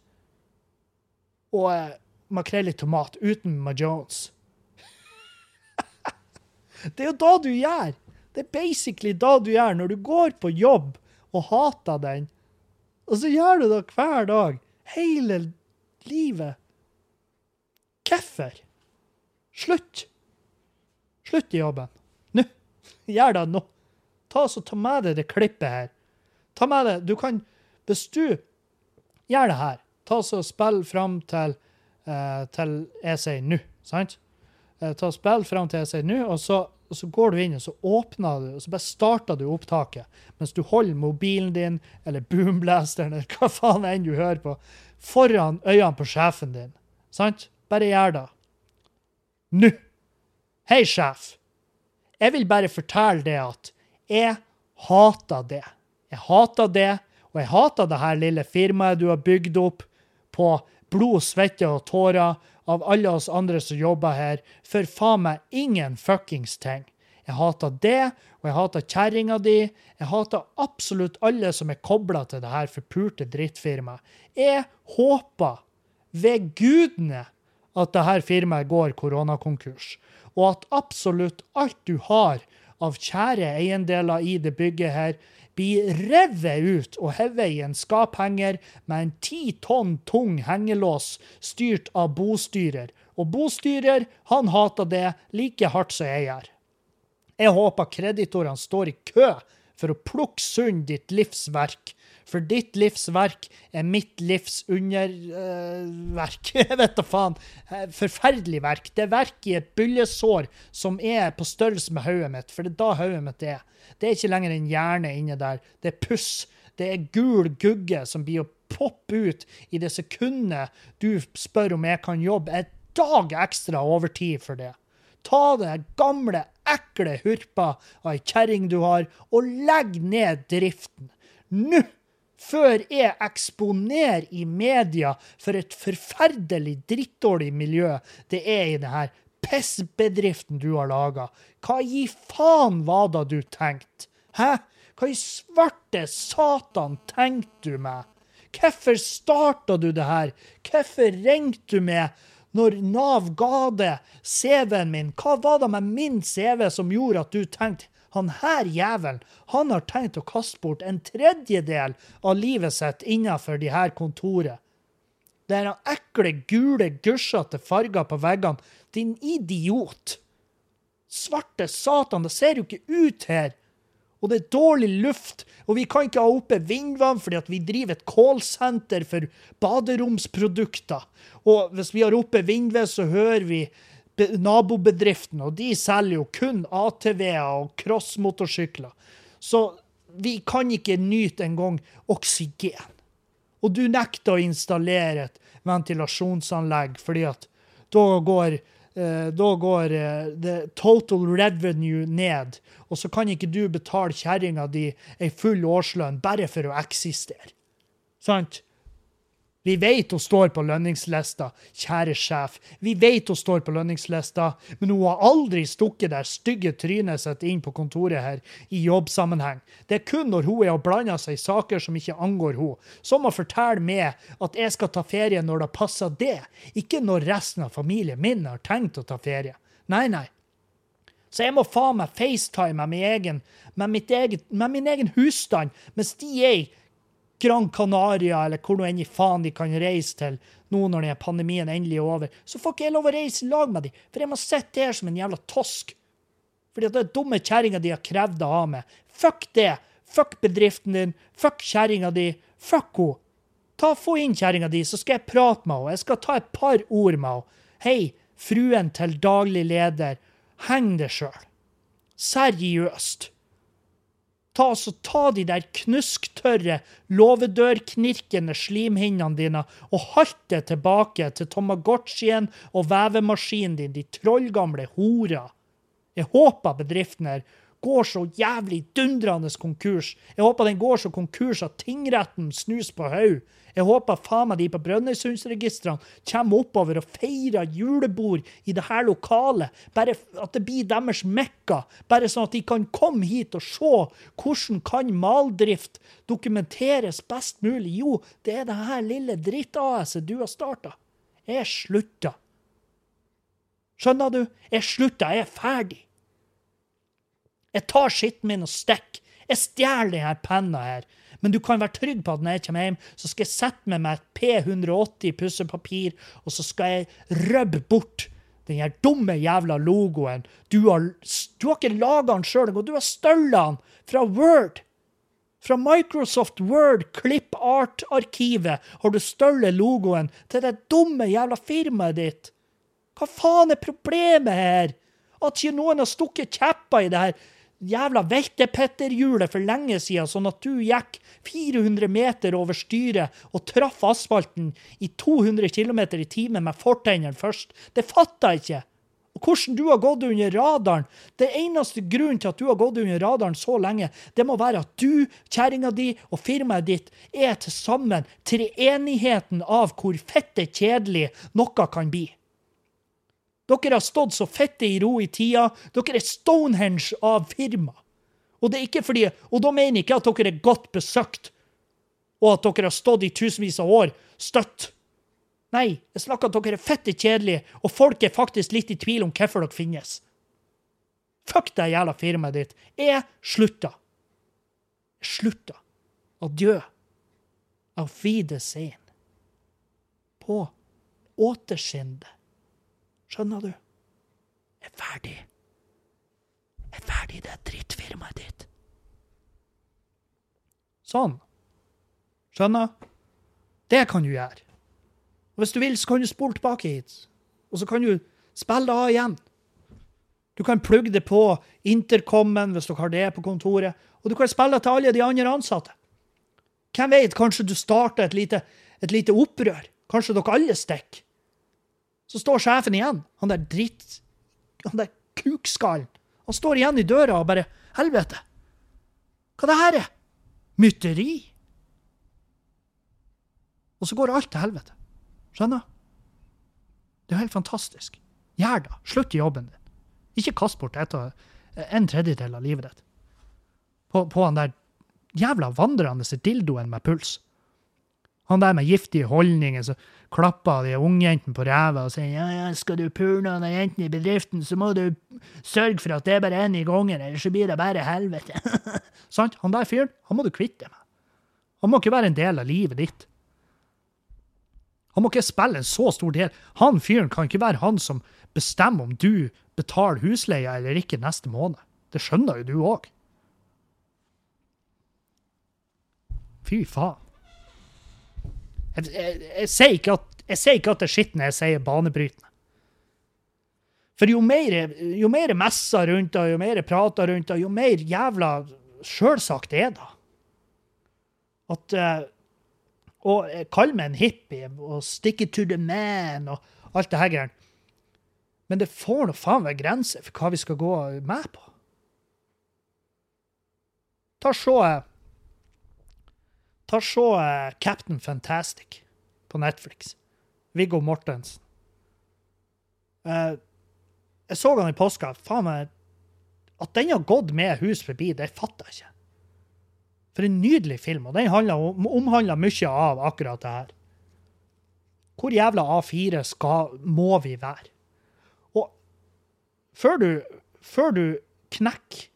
Og eh, makrell i tomat uten majones. Det er jo da du gjør. Det er basically da du gjør, når du går på jobb og hater den, og så gjør du det hver dag. Hele livet. Hvorfor? Slutt. Slutt i jobben. Nå. Gjør det nå. Ta, så ta med deg det klippet her. Ta med deg Du kan Hvis du gjør det her, ta så spill fram til, uh, til jeg sier nå, sant? Uh, ta Spill fram til jeg sier nå, og så, og så går du inn og så åpner du, og så bare starter du opptaket mens du holder mobilen din eller boomblasteren eller hva faen enn du hører på, foran øynene på sjefen din. Sant? Bare gjør det. Nå. Hei, sjef. Jeg vil bare fortelle det at jeg hater det. Jeg hater det, og jeg hater det her lille firmaet du har bygd opp på blod, svette og tårer av alle oss andre som jobber her, for faen meg ingen fuckings ting. Jeg hater det, og jeg hater kjerringa di. Jeg hater absolutt alle som er kobla til det her forpulte drittfirmaet. Jeg håper ved gudene at dette firmaet går koronakonkurs, og at absolutt alt du har av kjære eiendeler i det bygget her, blir revet ut og hevet i en skaphenger med en ti tonn tung hengelås styrt av bostyrer. Og bostyrer, han hater det like hardt som jeg gjør. Jeg håper kreditorene står i kø for å plukke sund ditt livsverk for ditt livsverk er mitt livs underverk. Jeg vet da faen. Uh, forferdelig verk. Det er verk i et byllesår som er på størrelse med hodet mitt, for det er da hodet mitt er. Det er ikke lenger en hjerne inne der. Det er puss. Det er gul gugge som blir å poppe ut i det sekundet du spør om jeg kan jobbe et dag ekstra overtid for det. Ta det gamle, ekle hurpa av ei kjerring du har, og legg ned driften. Nå! Før jeg eksponerer i media for et forferdelig drittdårlig miljø det er i denne pissbedriften du har laga. Hva i faen var det du tenkte? Hæ? Hva i svarte satan tenkte du med? Hvorfor starta du det her? Hvorfor ringte du meg når Nav ga deg CV-en min? Hva var det med min CV som gjorde at du tenkte han her jævelen han har tenkt å kaste bort en tredjedel av livet sitt innenfor de her kontoret. Det er den ekle, gule, gusjete farger på veggene. Din idiot! Svarte satan, det ser jo ikke ut her! Og det er dårlig luft, og vi kan ikke ha oppe vindvann fordi at vi driver et callsenter for baderomsprodukter. Og hvis vi har oppe vindved, så hører vi nabobedriften, og de selger jo kun ATV-er og crossmotorsykler. Så vi kan ikke nyte engang oksygen. Og du nekter å installere et ventilasjonsanlegg, fordi at da går, eh, da går eh, total revenue ned. Og så kan ikke du betale kjerringa di ei full årslønn bare for å eksistere. Sant? Vi vet hun står på lønningslista, kjære sjef. Vi vet hun står på lønningslista, men hun har aldri stukket det stygge trynet sitt inn på kontoret her i jobbsammenheng. Det er kun når hun er og blander seg i saker som ikke angår hun, som å fortelle meg at jeg skal ta ferie når det passer det, ikke når resten av familien min har tenkt å ta ferie. Nei, nei. Så jeg må faen meg facetime med egen, med, eget, med min egen husstand mens de er Gran Canaria, eller hvor nå enn i faen de kan reise til nå når denne pandemien endelig er over, så får ikke jeg lov å reise i lag med dem, for jeg må sitte her som en jævla tosk. Fordi at det er dumme kjerringa de har krevd å ha med. Fuck det! Fuck bedriften din! Fuck kjerringa di! Fuck henne! Ta, Få inn kjerringa di, så skal jeg prate med henne. Jeg skal ta et par ord med henne. Hei, fruen til daglig leder, heng deg sjøl. Seriøst. Ta, så ta de der knusktørre, låvedørknirkende slimhinnene dine og halt det tilbake til Tamagotchien og vevemaskinen din, de trollgamle horer. Jeg håper bedriften her går så jævlig dundrende konkurs. Jeg håper den går så konkurs at tingretten snus på haug. Jeg håper faen meg de på Brønnøysundsregistrene kommer oppover og feirer julebord i det her lokalet. Bare at det blir deres mekka. Bare sånn at de kan komme hit og se hvordan kan maldrift dokumenteres best mulig. Jo, det er det her lille dritt-AS-et du har starta. Jeg slutta. Skjønner du? Jeg slutta. Jeg er ferdig. Jeg tar skitten min og stikker. Jeg stjeler denne penna her. Men du kan være trygg på at når jeg kommer hjem, så skal jeg sette med meg et P180 pussepapir, og så skal jeg rubbe bort den her dumme jævla logoen. Du har, du har ikke laga den sjøl engang, du har støllet den fra Word. Fra Microsoft Word Clip Art-arkivet har du stjålet logoen til det dumme jævla firmaet ditt. Hva faen er problemet her? At ikke noen har stukket kjepper i det her jævla veltepetterhjulet for lenge siden, sånn at du gikk 400 meter over styret og traff asfalten i 200 km i timen med fortennene først. Det fatter jeg ikke. Og hvordan du har gått under radaren. Det eneste grunnen til at du har gått under radaren så lenge, det må være at du, kjerringa di og firmaet ditt er til sammen treenigheten av hvor fette kjedelig noe kan bli. Dere har stått så fette i ro i tida. Dere er Stonehenge av firma. Og det er ikke fordi, og da mener jeg ikke at dere er godt besøkt, og at dere har stått i tusenvis av år støtt. Nei, jeg snakker at dere er fette kjedelige, og folk er faktisk litt i tvil om hvorfor dere finnes. Fuck det jævla firmaet ditt. Jeg slutta. Jeg slutta. Adjø. Auf Wiedersehen. På återseende. Skjønner du? Jeg er ferdig. Jeg er ferdig i det drittfirmaet ditt. Sånn. Skjønner? Det kan du gjøre. Og hvis du vil, så kan du spole tilbake hit. Og så kan du spille av igjen. Du kan plugge det på intercomen hvis dere har det på kontoret. Og du kan spille til alle de andre ansatte. Hvem vet, kanskje du starter et lite, et lite opprør? Kanskje dere alle stikker? Så står sjefen igjen, han der dritt... Han der kukskallen. Han står igjen i døra og bare Helvete! Hva det her er? Mytteri? Og så går alt til helvete. Skjønner? Det er jo helt fantastisk. Gjør det. Slutt i jobben din. Ikke kast bort et av, en tredjedel av livet ditt på, på han der jævla vandrende dildoen med puls. Han der med giftige holdninger som klapper de ungjentene på ræva og sier ja, ja, skal du pule noen av jentene i bedriften, så må du sørge for at det er bare én i gangen, ellers så blir det bare helvete. Sant? Han der fyren, han må du kvitte deg med. Han må ikke være en del av livet ditt. Han må ikke spille en så stor del. Han fyren kan ikke være han som bestemmer om du betaler husleia eller ikke neste måned. Det skjønner jo du òg. Fy faen. Jeg, jeg, jeg, sier ikke at, det er skitt når jeg sier banebrytende. For jo mer, jo messer rundt det, jo mer prater rundt det, jo mer jævla sjølsagt er det. At uh, Å kalle meg en hippie og stick it to the man og alt det her greiene. Men det får nå faen meg grenser for hva vi skal gå med på. Ta så Ta se Captain Fantastic på Netflix. Viggo Mortensen. Uh, jeg så han i påska. Faen meg At den har gått med hus forbi, det fatter jeg ikke. For en nydelig film, og den om, omhandler mye av akkurat det her. Hvor jævla A4 skal, må vi være? Og før du, før du knekker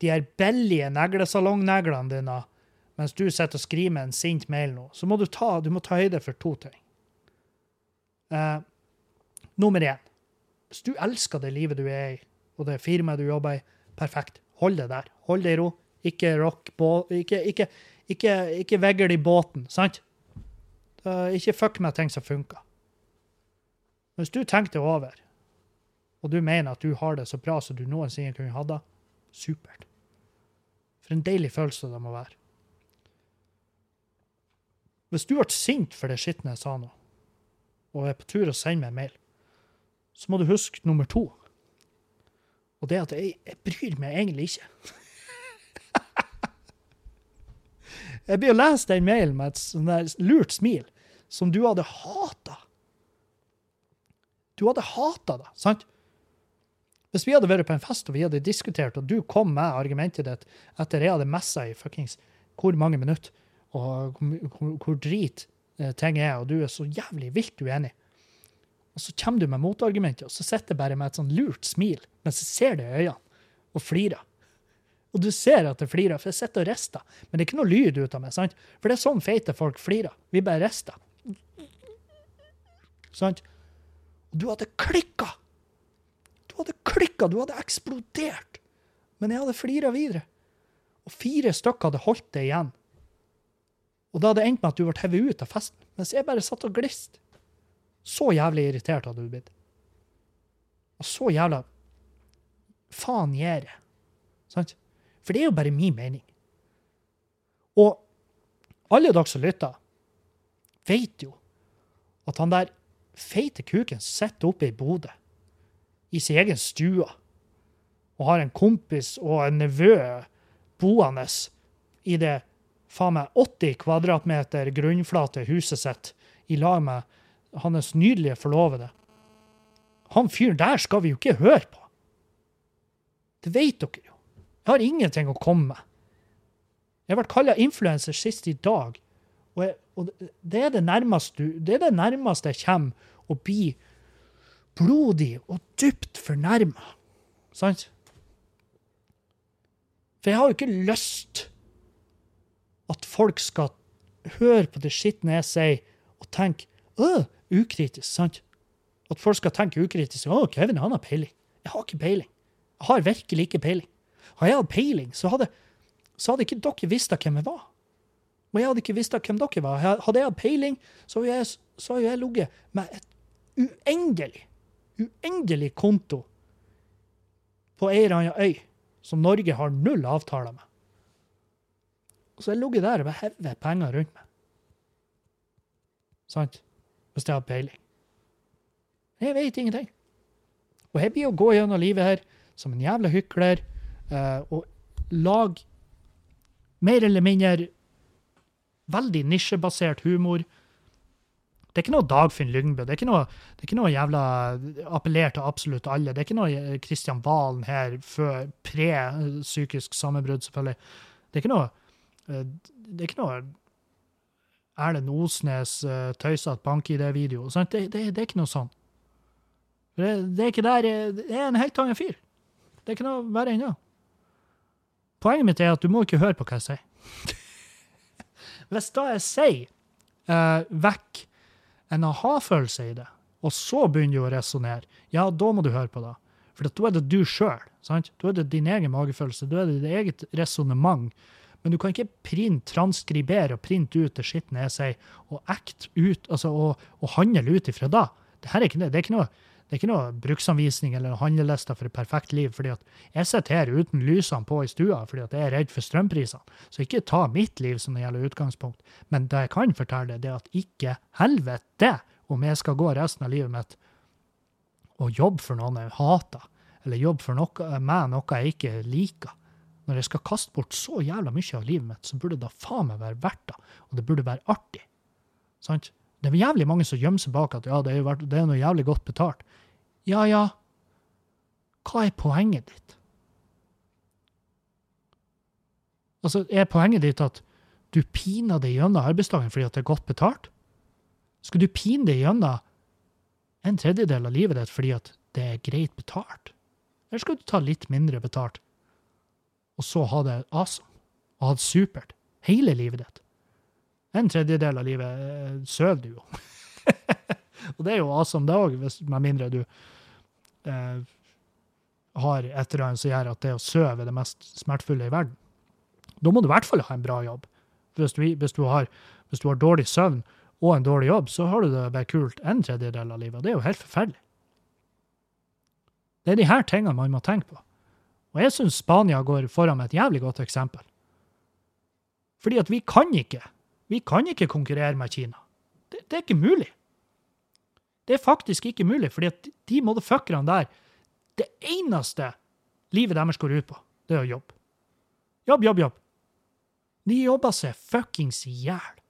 de her billige neglesalongneglene dine mens du sitter og skriver en sint mail nå, så må du ta, du må ta høyde for to ting. Uh, nummer én. Hvis du elsker det livet du er i, og det firmaet du jobber i, perfekt. Hold det der. Hold det i ro. Ikke rock Ikke, ikke, ikke, ikke vegl i båten, sant? Uh, ikke fuck med ting som funker. Hvis du tenker det over, og du mener at du har det så bra som du noensinne kunne hatt det, supert. For en deilig følelse det må være. Hvis du ble sint for det skitne jeg sa nå, og er på tur å sende meg en mail, så må du huske nummer to. Og det at jeg, jeg bryr meg egentlig ikke. jeg blir å lese den mailen med et sånt lurt smil, som du hadde hata. Du hadde hata det, sant? Hvis vi hadde vært på en fest og vi hadde diskutert, og du kom med argumentet ditt etter jeg hadde messa i fuckings hvor mange minutter, og hvor, hvor drit eh, ting er, og du er så jævlig vilt uenig. Og så kommer du med motargumenter, og så sitter jeg bare med et sånn lurt smil mens jeg ser det i øynene. og flirer. Og du ser at det flirer, for jeg sitter og rister. Men det er ikke noe lyd ut av meg. sant? For det er sånn feite folk flirer. Vi bare rister. Sant? Og du hadde klikka! Du hadde klikka, du hadde eksplodert. Men jeg hadde flira videre. Og fire stykker hadde holdt det igjen. Og da hadde det endt med at du ble hevet ut av festen, mens jeg bare satt og gliste. Så jævlig irritert hadde du blitt. Og så jævla faen gjør jeg? Sant? For det er jo bare min mening. Og alle dere som lytter, vet jo at han der feite kuken sitter oppe i Bodø, i sin egen stue, og har en kompis og en nevø boende i det faen meg 80 kvadratmeter grunnflate huset sitt i lag med hans nydelige forlovede. Han fyren der skal vi jo ikke høre på. Det vet dere jo. Jeg har ingenting å komme med. Jeg ble kalla influenser sist i dag, og, jeg, og det, er det, nærmeste, det er det nærmeste jeg kommer å bli blodig og dypt fornærma. Sant? For jeg har jo ikke lyst at folk skal høre på det skitne jeg sier, og tenke øh, ukritisk, sant? At folk skal tenke ukritisk. Å, Kevin, han har peiling. Jeg har ikke peiling. Jeg har virkelig ikke peiling. Har jeg hatt peiling, så hadde, så hadde ikke dere visst hvem jeg var. Og jeg hadde ikke visst hvem dere var. Hadde jeg hatt peiling, så hadde jeg, så jeg ligget med et uendelig, uendelig konto på ei eller annen øy som Norge har null avtaler med. Så jeg ligget der og bare hevet penger rundt meg. Sant? Hvis jeg hadde peiling. Jeg vet ingenting. Og jeg blir å gå gjennom livet her som en jævla hykler uh, og lage mer eller mindre veldig nisjebasert humor. Det er ikke noe Dagfinn Lyngbø. Det er ikke noe, det er ikke noe jævla appellert til absolutt alle. Det er ikke noe Kristian Valen her før pre-psykisk sammenbrudd, selvfølgelig. Det er ikke noe Det er ikke noe Erlend Osnes uh, tøysete bank-ID-video. Det, det, det, er ikke noe sånn. Det, det, er ikke der Det er en helt annen fyr. Det er ikke noe verre ennå. Poenget mitt er at du må ikke høre på hva jeg sier. Hvis da jeg sier uh, vekk en aha-følelse i det, og så begynner du å resonnere, ja, da må du høre på det. For da er det du sjøl. Da er det din egen magefølelse. Da er det ditt eget resonnement. Men du kan ikke print, transkribere og printe ut det skitne jeg sier, og ekte ut, altså, og, og handle ut ifra da. Det, er ikke, det, er ikke noe, det er ikke noe bruksanvisning eller handleliste for et perfekt liv. fordi at jeg sitter her uten lysene på i stua fordi at jeg er redd for strømprisene. Så ikke ta mitt liv som det gjelder utgangspunkt. Men det jeg kan fortelle, det er at ikke helvete om jeg skal gå resten av livet mitt og jobbe for noen jeg hater, eller jobbe for noe, med noe jeg ikke liker. Når jeg skal kaste bort så jævla mye av livet mitt, så burde det da faen meg være verdt det. Og det burde være artig. Sant? Det er jævlig mange som gjemmer seg bak at ja, det er, jo det er noe jævlig godt betalt. Ja, ja. Hva er poenget ditt? Altså, Er poenget ditt at du piner deg gjennom arbeidsdagen fordi at det er godt betalt? Skal du pine deg gjennom en tredjedel av livet ditt fordi at det er greit betalt? Eller skal du ta litt mindre betalt, og så ha det awesome og ha det supert hele livet ditt? En tredjedel av livet eh, sover du jo. og det er jo awesome, det òg, med mindre du eh, har et eller annet som gjør at det å sove er det mest smertefulle i verden. Da må du i hvert fall ha en bra jobb. Hvis du, hvis du, har, hvis du har dårlig søvn og en dårlig jobb, så har du det bare kult en tredjedel av livet. Det er jo helt forferdelig. Det er de her tingene man må tenke på. Og jeg syns Spania går foran med et jævlig godt eksempel. Fordi at vi kan ikke vi kan ikke konkurrere med Kina. Det, det er ikke mulig. Det er faktisk ikke mulig, fordi at de motherfuckerne der Det eneste livet deres går ut på, det er å jobbe. Jobb, jobb, jobb. De jobber seg fuckings i hjel.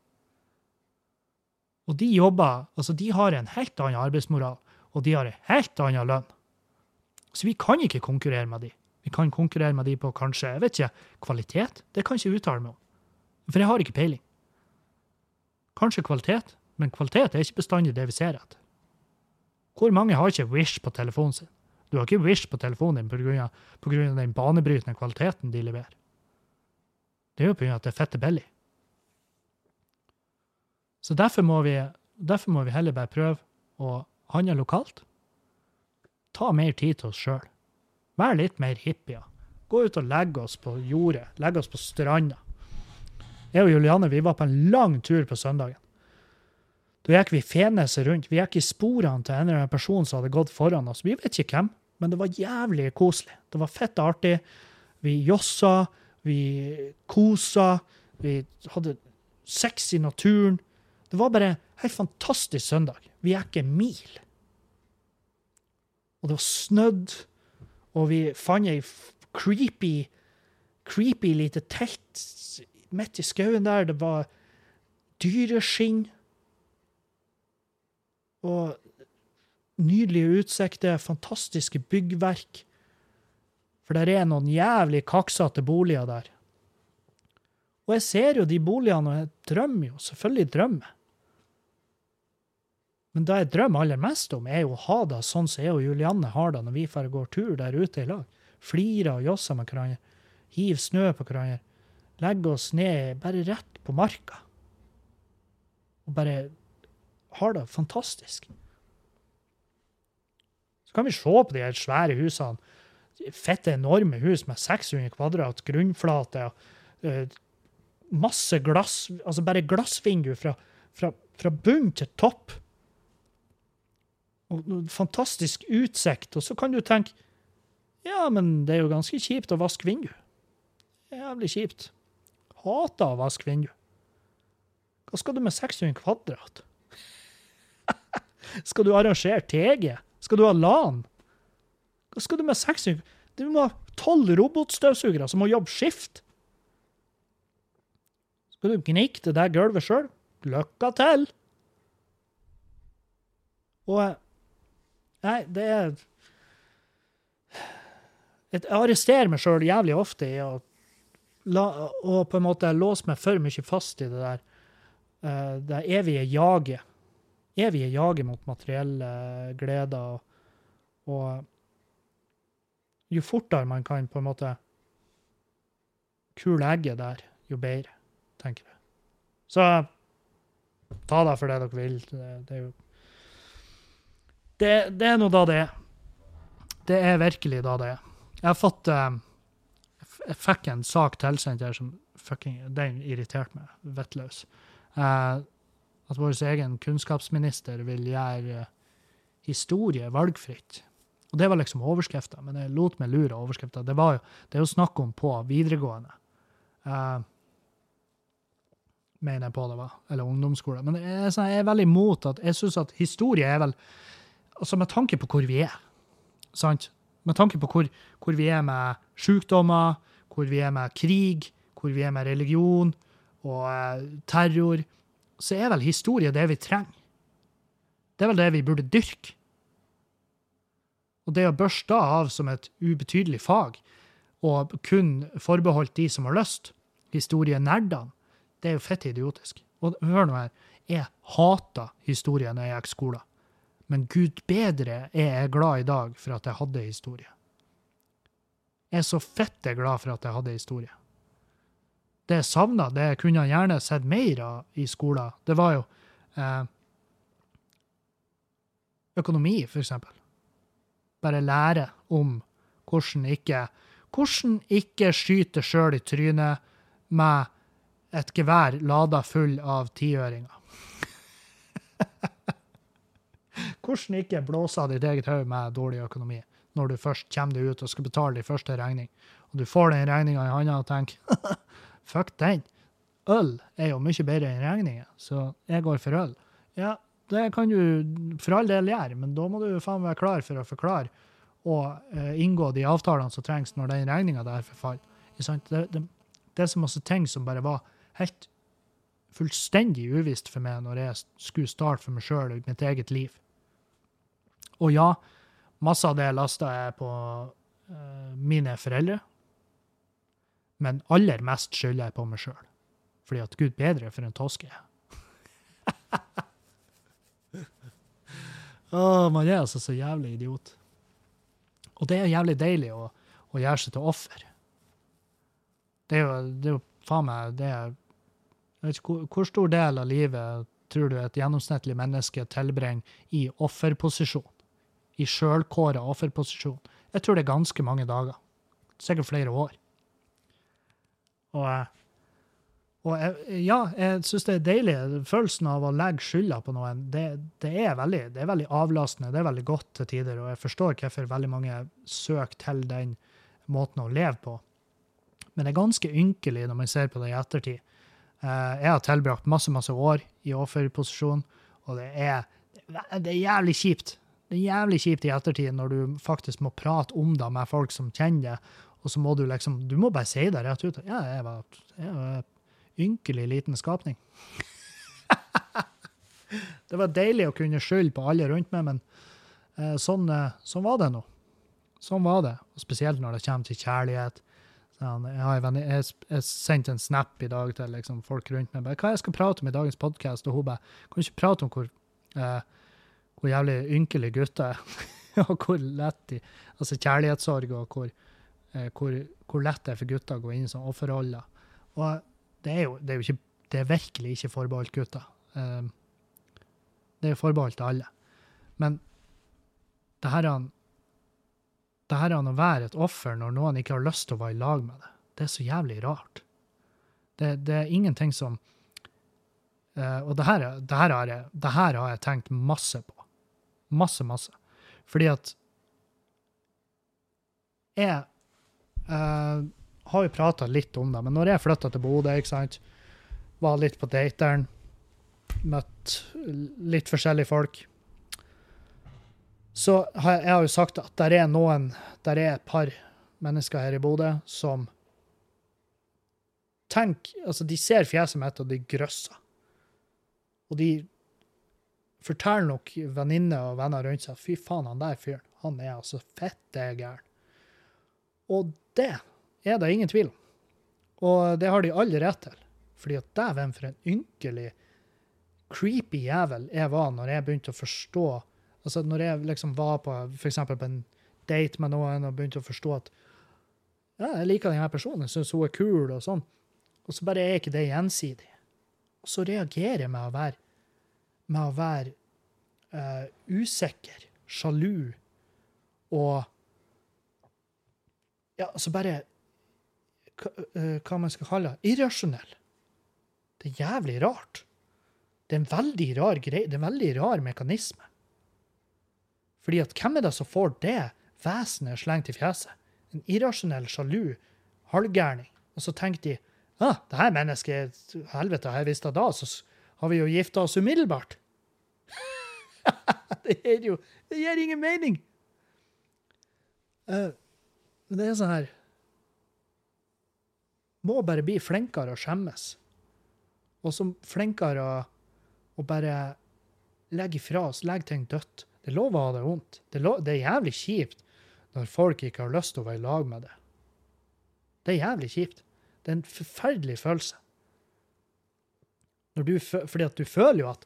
Og de jobber Altså, de har en helt annen arbeidsmoral, og de har en helt annen lønn. Så vi kan ikke konkurrere med de. Vi kan konkurrere med de på kanskje, jeg vet ikke, kvalitet? Det kan jeg ikke uttale meg om. For jeg har ikke peiling. Kanskje kvalitet, men kvalitet er ikke bestandig det vi ser etter. Hvor mange har ikke Wish på telefonen sin? Du har ikke Wish på telefonen din på den banebrytende kvaliteten de leverer. Det er jo av at det er fette billig. Så derfor må, vi, derfor må vi heller bare prøve å handle lokalt. Ta mer tid til oss sjøl. Vær litt mer hippier. Gå ut og legge oss på jordet. Legge oss på stranda. Jeg og Juliane vi var på en lang tur på søndagen. Da gikk vi feneset rundt. Vi gikk i sporene til en eller annen person som hadde gått foran oss. Vi vet ikke hvem, men det var jævlig koselig. Det var fett artig. Vi jossa, vi kosa, vi hadde sex i naturen. Det var bare en helt fantastisk søndag. Vi gikk en mil. Og det var snødd, og vi fant ei creepy, creepy lite telt midt i skauen der. Det var dyreskinn. Og nydelige utsikter, fantastiske byggverk. For der er noen jævlig kaksete boliger der. Og jeg ser jo de boligene, og jeg drømmer jo. Selvfølgelig drømmer. Men det jeg drømmer aller mest om, er jo å ha det sånn som jeg og Julianne har det når vi får går tur der ute i lag. Flirer og josser med hverandre. Hiver snø på hverandre. Legger oss ned bare rett på marka. Og bare har det fantastisk. Så kan vi se på de her svære husene. Fette, enorme hus med 600 kvadrat grunnflate. og eh, masse glass, altså bare glassvindu fra, fra, fra bunn til topp. Og fantastisk utsikt. Og så kan du tenke ja, men det er jo ganske kjipt å vaske vindu. Jævlig kjipt. Hater å vaske vindu. Hva skal du med 600 kvadrat? skal du arrangere TG? Skal du ha LAN? Hva skal du med 600 Du må ha tolv robotstøvsugere som må jobbe skift. Skal du gnikke det der gulvet sjøl? Lykke til! Og Nei, det er Jeg arresterer meg sjøl jævlig ofte i å la, og på en måte låse meg for mye fast i det der uh, det evige jaget. Evige jaget mot materielle gleder. Og, og jo fortere man kan på en måte kule egget der, jo bedre, tenker jeg. Så ta det for det dere vil. Det, det er jo det, det er nå da det er. Det er virkelig da det er. Jeg har fått eh, Jeg fikk en sak tilsendt her som fucking Den irriterte meg vettløs. Uh, at vår egen kunnskapsminister vil gjøre eh, historie valgfritt. Og det var liksom overskrifta, men jeg lot meg lure av overskrifta. Det, det er jo snakk om på videregående. Uh, mener jeg på det var. Eller ungdomsskole. Men jeg, sånn- jeg er veldig imot at Jeg syns at historie er vel Altså, med tanke på hvor vi er, sant? Med tanke på hvor, hvor vi er med sykdommer, hvor vi er med krig, hvor vi er med religion og eh, terror, så er vel historie det vi trenger. Det er vel det vi burde dyrke. Og det å børste av som et ubetydelig fag, og kun forbeholdt de som har lyst, historienerdene, det er jo fett idiotisk. Og hør nå her, jeg hater historie når jeg gikk skolen. Men gud bedre er jeg glad i dag for at jeg hadde historie. Jeg er så fette glad for at jeg hadde historie. Det jeg savna, det jeg kunne gjerne sett mer av i skolen, det var jo eh, økonomi, for eksempel. Bare lære om hvordan ikke hvordan ikke skyte sjøl i trynet med et gevær lada full av tiøringer. Hvordan ikke blåse av ditt eget hode med dårlig økonomi når du først kommer deg ut og skal betale din første regning, og du får den regninga i handa og tenker fuck den. Øl er jo mye bedre enn regninger, så jeg går for øl. Ja, det kan du for all del gjøre, men da må du faen være klar for å forklare og eh, inngå de avtalene som trengs når den regninga der forfaller. Det, det, det er så masse ting som bare var helt fullstendig uvisst for meg når jeg skulle starte for meg sjøl og mitt eget liv. Og ja, masse av det lasta jeg på eh, mine foreldre. Men aller mest skylder jeg på meg sjøl. Fordi at gud bedre for en toske jeg er. Man er altså så jævlig idiot. Og det er jævlig deilig å, å gjøre seg til offer. Det er jo, det er jo faen meg det er, Jeg vet ikke hvor, hvor stor del av livet tror du et gjennomsnittlig menneske tilbringer i offerposisjon? I sjølkåra offerposisjon? Jeg tror det er ganske mange dager. Sikkert flere år. Og, eh, og jeg, ja, jeg syns det er deilig. Følelsen av å legge skylda på noen, det, det, er veldig, det er veldig avlastende. Det er veldig godt til tider, og jeg forstår hvorfor veldig mange søker til den måten å leve på. Men det er ganske ynkelig når man ser på det i ettertid. Eh, Jeg har tilbrakt masse, masse år i offerposisjon, og det er, det er jævlig kjipt. Det er jævlig kjipt i ettertid når du faktisk må prate om det med folk som kjenner det, og så må du liksom Du må bare si det rett ut. Ja, jeg var, en ynkelig liten skapning. det var deilig å kunne skylde på alle rundt meg, men eh, sånn, eh, sånn var det nå. Sånn var det. Og spesielt når det kommer til kjærlighet. Sånn, jeg, jeg, jeg sendte en snap i dag til liksom, folk rundt meg. Bare, hva jeg skal prate om i dagens podkast? Og hun bare Kan du ikke prate om hvor, eh, hvor jævlig ynkelig gutter er? og hvor lett de Altså kjærlighetssorg, og hvor, eh, hvor, hvor lett det er for gutter å gå inn i sånne offerroller. Og det er jo, det er jo ikke Det er virkelig ikke forbeholdt gutter. Um, det er forbeholdt alle. Men det her er det her er å være et offer når noen ikke har lyst til å være i lag med det. Det er så jævlig rart. Det, det er ingenting som uh, Og det her, er- det, her har jeg, det her har jeg tenkt masse på. Masse, masse. Fordi at Jeg uh, har jo prata litt om det, men når jeg flytta til Bodø, ikke sant, var litt på dateren, møtt litt forskjellige folk så har jeg, jeg har jo sagt at der er noen, der er et par mennesker her i Bodø som tenk, altså de ser fjeset mitt, og de grøsser. Og de forteller nok venninner og venner rundt seg, fy faen, han der fyren, han er altså fette gæren. Og det er det ingen tvil om. Og det har de alle rett til. Fordi at dæven for en ynkelig, creepy jævel jeg var når jeg begynte å forstå Altså når jeg liksom var på eksempel på en date med noen og begynte å forstå at ja, jeg liker denne personen, syns hun er kul, og sånn, og så bare er ikke det gjensidig. Og så reagerer jeg med å være, med å være uh, usikker, sjalu og Ja, altså bare eh, hva man skal kalle det, irrasjonell. Det er jævlig rart. Det er en veldig rar greie, det er en veldig rar mekanisme. Fordi at hvem er det som får det vesenet slengt i fjeset? En irrasjonell, sjalu halvgærning. Og så tenker de ah, det her mennesket, helvete, har jeg visst det da, så har vi jo gifta oss umiddelbart. det gir jo det gir ingen mening. Uh, men det er sånn her Må bare bli flinkere å skjemmes. Og så flinkere å, bare legge ifra oss, legge ting dødt. Det er lov å ha det vondt. Det det er jævlig kjipt når folk ikke har lyst til å være i lag med det. Det er jævlig kjipt. Det er en forferdelig følelse. Du, fordi at du føler jo at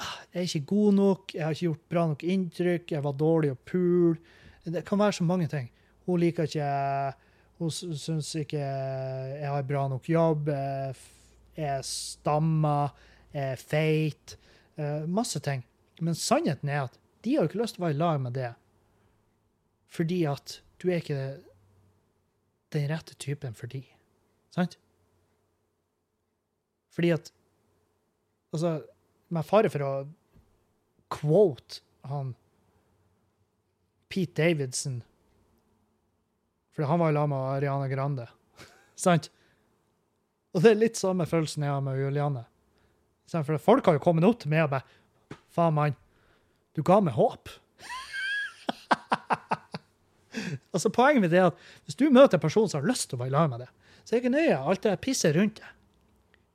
ah, jeg er ikke god nok, jeg har ikke gjort bra nok inntrykk, jeg var dårlig å pule. Det kan være så mange ting. Hun liker ikke Hun syns ikke jeg har bra nok jobb, jeg stammer, jeg er feit. eh, Masse ting. Men sannheten er at de har ikke lyst til å være i lag med det. Fordi at du er ikke den rette typen for de. Sant? Fordi at Altså, med fare for å quote han Pete Davidson For han var jo sammen med Ariana Grande. Sant? Og det er litt samme følelsen jeg har med Julianne. For folk har jo kommet opp til meg og bare Faen, mann, du ga meg håp. altså, poenget mitt er at hvis du møter en person som har lyst til å være i med deg, så er det ikke nøye alt det pisset rundt deg.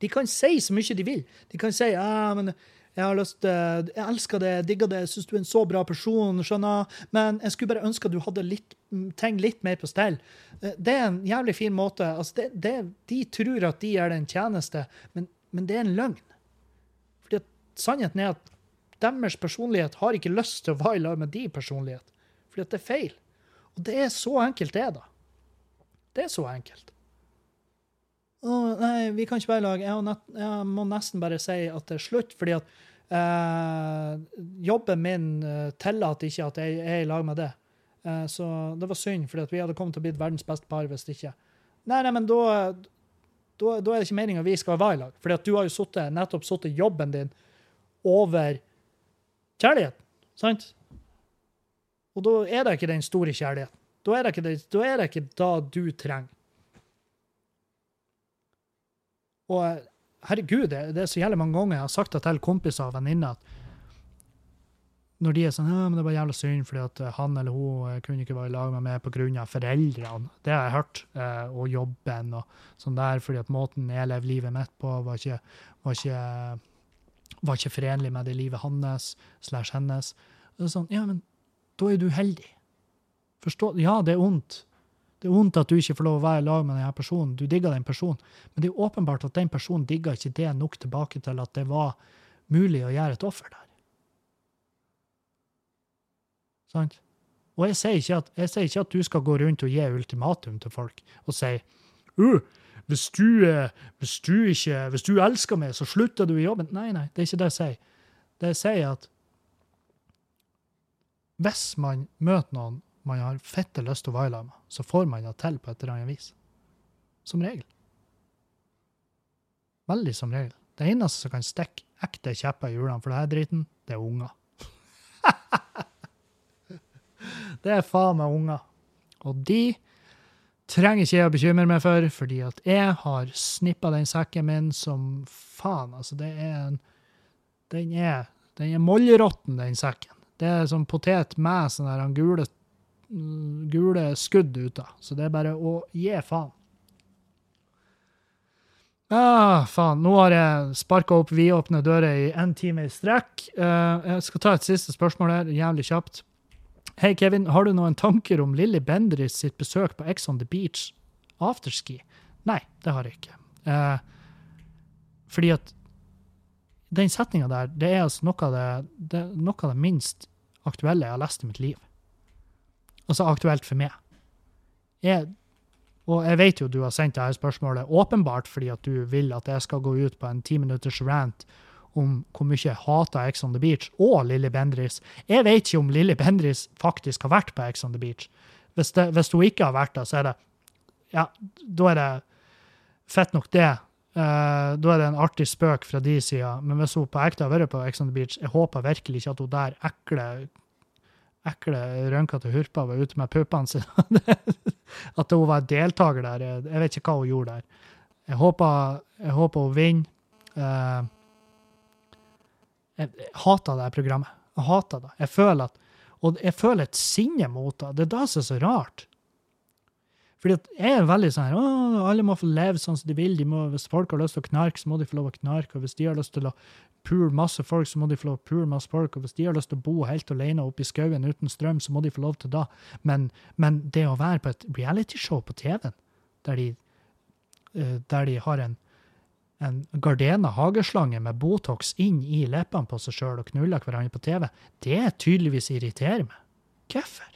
De kan si så mye de vil. De kan si ja, men jeg har lyst til, jeg elsker det, jeg digger det, jeg syns du er en så bra person, skjønner, men jeg skulle bare ønske at du hadde litt, mm, ting litt mer på stell. Eh, Det er en jævlig fin måte. Altså, det, det, de tror at de gjør det en tjeneste, men, men det er en løgn. Fordi at sannheten er at deres personlighet har ikke lyst til å være i lag med din personlighet. Fordi at det er feil. Og det er så enkelt, det, da. Det er så enkelt. Å, nei, vi kan ikke være i lag. Jeg, nett, jeg må nesten bare si at det er slutt, fordi at eh, jobben min eh, tillater ikke at jeg er i lag med det. Eh, så det var synd, fordi at vi hadde kommet til å bli verdens beste par hvis ikke. Nei, nei, men da, er det ikke meninga vi skal være i lag. Fordi at du har jo suttet, nettopp sittet jobben din over kjærligheten, sant? Og da er det ikke den store kjærligheten. Da er det ikke det, da er det ikke da du trenger. Og herregud, det, det er så jævlig mange ganger jeg har sagt det til kompiser og venninner at når de er sånn ja, men det var jævla synd fordi at han eller hun eh, kunne ikke være i lag med meg pga. foreldrene. Det har jeg hørt. Eh, og jobben og sånn der, fordi at måten jeg lever livet mitt på, var ikke, var ikke, var ikke forenlig med det livet hans slash hennes. Det er sånn, ja, men da er du heldig. Forstå? Ja, det er ondt. Det er vondt at du ikke får lov å være i lag med denne personen. Du digger den personen. Men det er åpenbart at den personen digger ikke det nok tilbake til at det var mulig å gjøre et offer der. Sant? Og jeg sier, ikke at, ikke at du skal gå rundt og gi ultimatum til folk og si uh, hvis, du, eh, hvis, du ikke, hvis du elsker meg, så slutter du i jobben. Nei, nei, det er ikke det jeg sier. Det jeg sier, er at hvis man møter noen man har fette lyst til å være sammen med, så får man det til på et eller annet vis. Som regel. Veldig som regel. Det eneste som kan stikke ekte kjepper i hjulene for denne driten, det er unger. Det er faen meg unger. Og de trenger ikke jeg å bekymre meg for, fordi at jeg har snippa den sekken min som faen. Altså, det er en Den er, den er mollråtten, den sekken. Det er som potet med sånn gule, gule skudd ut av. Så det er bare å gi faen. Ah, faen. Nå har jeg sparka opp vidåpne dører i én time i strekk. Uh, jeg skal ta et siste spørsmål her, jævlig kjapt. Hei, Kevin, har du noen tanker om Lilly Bendriss sitt besøk på Ex on the Beach afterski? Nei, det har jeg ikke. Uh, fordi at den setninga der, det er altså noe av det, det, noe av det minst aktuelle jeg har lest i mitt liv. Altså aktuelt for meg. Jeg, og jeg vet jo du har sendt dette spørsmålet åpenbart fordi at du vil at jeg skal gå ut på en ti minutters rant om hvor mye jeg hater Ex on the Beach og Lilly Bendris. Jeg vet ikke om Lilly Bendris faktisk har vært på Ex on the Beach. Hvis, det, hvis hun ikke har vært der, så er det Ja, da er det fett nok det. Uh, da er det en artig spøk fra de sida. Men hvis hun på ekte har vært på Ex on the Beach, jeg håper virkelig ikke at hun der ekle ekle rønkete hurpa var ute med puppene sine. at hun var deltaker der. Jeg vet ikke hva hun gjorde der. Jeg håper, jeg håper hun vinner. Uh, jeg hater det programmet. Jeg hater det. Jeg føler at, og jeg føler et sinne mot det. Det er det som er så rart. Fordi at jeg er veldig sånn her, alle må få leve sånn som de vil. De må, hvis folk har lyst til å knarke, så må de få lov å knarke. Og hvis de har lyst til å pule masse folk, så må de få lov å pule masse folk. Og hvis de har lyst til å bo helt alene oppe i skauen uten strøm, så må de få lov til det. Men, men det å være på et realityshow på TV-en, der de, eh, der de har en en Gardena hageslange med Botox inn i leppene på seg sjøl og knuller hverandre på TV, det tydeligvis irriterer meg. Hvorfor?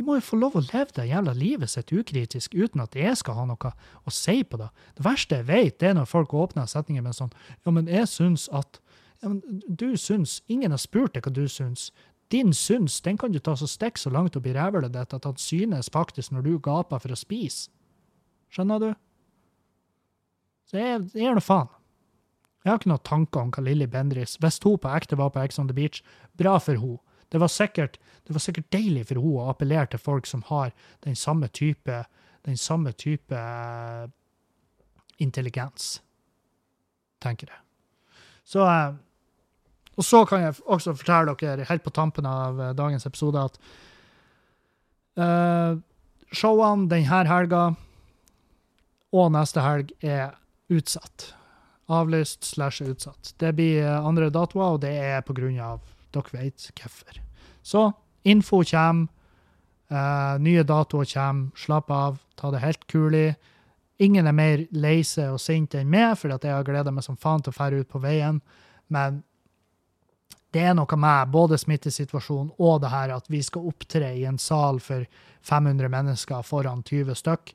De må jo få lov å leve det jævla livet sitt ukritisk uten at jeg skal ha noe å si på det. Det verste jeg vet, det er når folk åpner setninger med sånn Ja, men jeg syns at ja, men Du syns Ingen har spurt deg hva du syns. Din syns den kan du ta så stikk så langt opp i rævhølet ditt at han synes faktisk når du gaper for å spise. Skjønner du? Så jeg, gir nå faen. Jeg har ikke noen tanker om hva Lilly Bendriss Hvis hun på ekte var på Ex on the Beach, bra for hun. Det var sikkert, det var sikkert deilig for henne å appellere til folk som har den samme type, den samme type uh, intelligens, tenker jeg. Så uh, Og så kan jeg også fortelle dere helt på tampen av uh, dagens episode at showene denne helga og neste helg er utsatt. Avlyst slash utsatt. Det blir eh, andre datoer, og det er på grunn av dere vet hvorfor. Så info kommer. Uh, nye datoer kommer. Slapp av. Ta det helt kulig. Ingen er mer lei seg og sint enn meg, for jeg har gleda meg som faen til å fære ut på veien. Men det er noe med både smittesituasjonen og det her at vi skal opptre i en sal for 500 mennesker foran 20 stykk.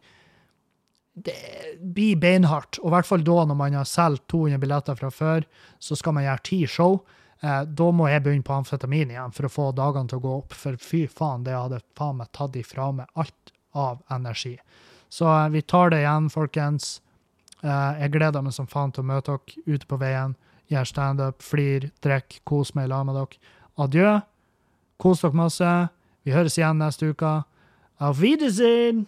Det blir beinhardt, og i hvert fall da når man har solgt 200 billetter fra før, så skal man gjøre ti show. Eh, da må jeg begynne på amfetamin igjen for å få dagene til å gå opp, for fy faen, det hadde faen meg tatt ifra meg alt av energi. Så eh, vi tar det igjen, folkens. Eh, jeg gleder meg som faen til å møte dere ute på veien. Gjør standup, flir, drikk, kos meg i lag med dere. Adjø. Kos dere masse. Vi høres igjen neste uke. Auf Wiedersehen!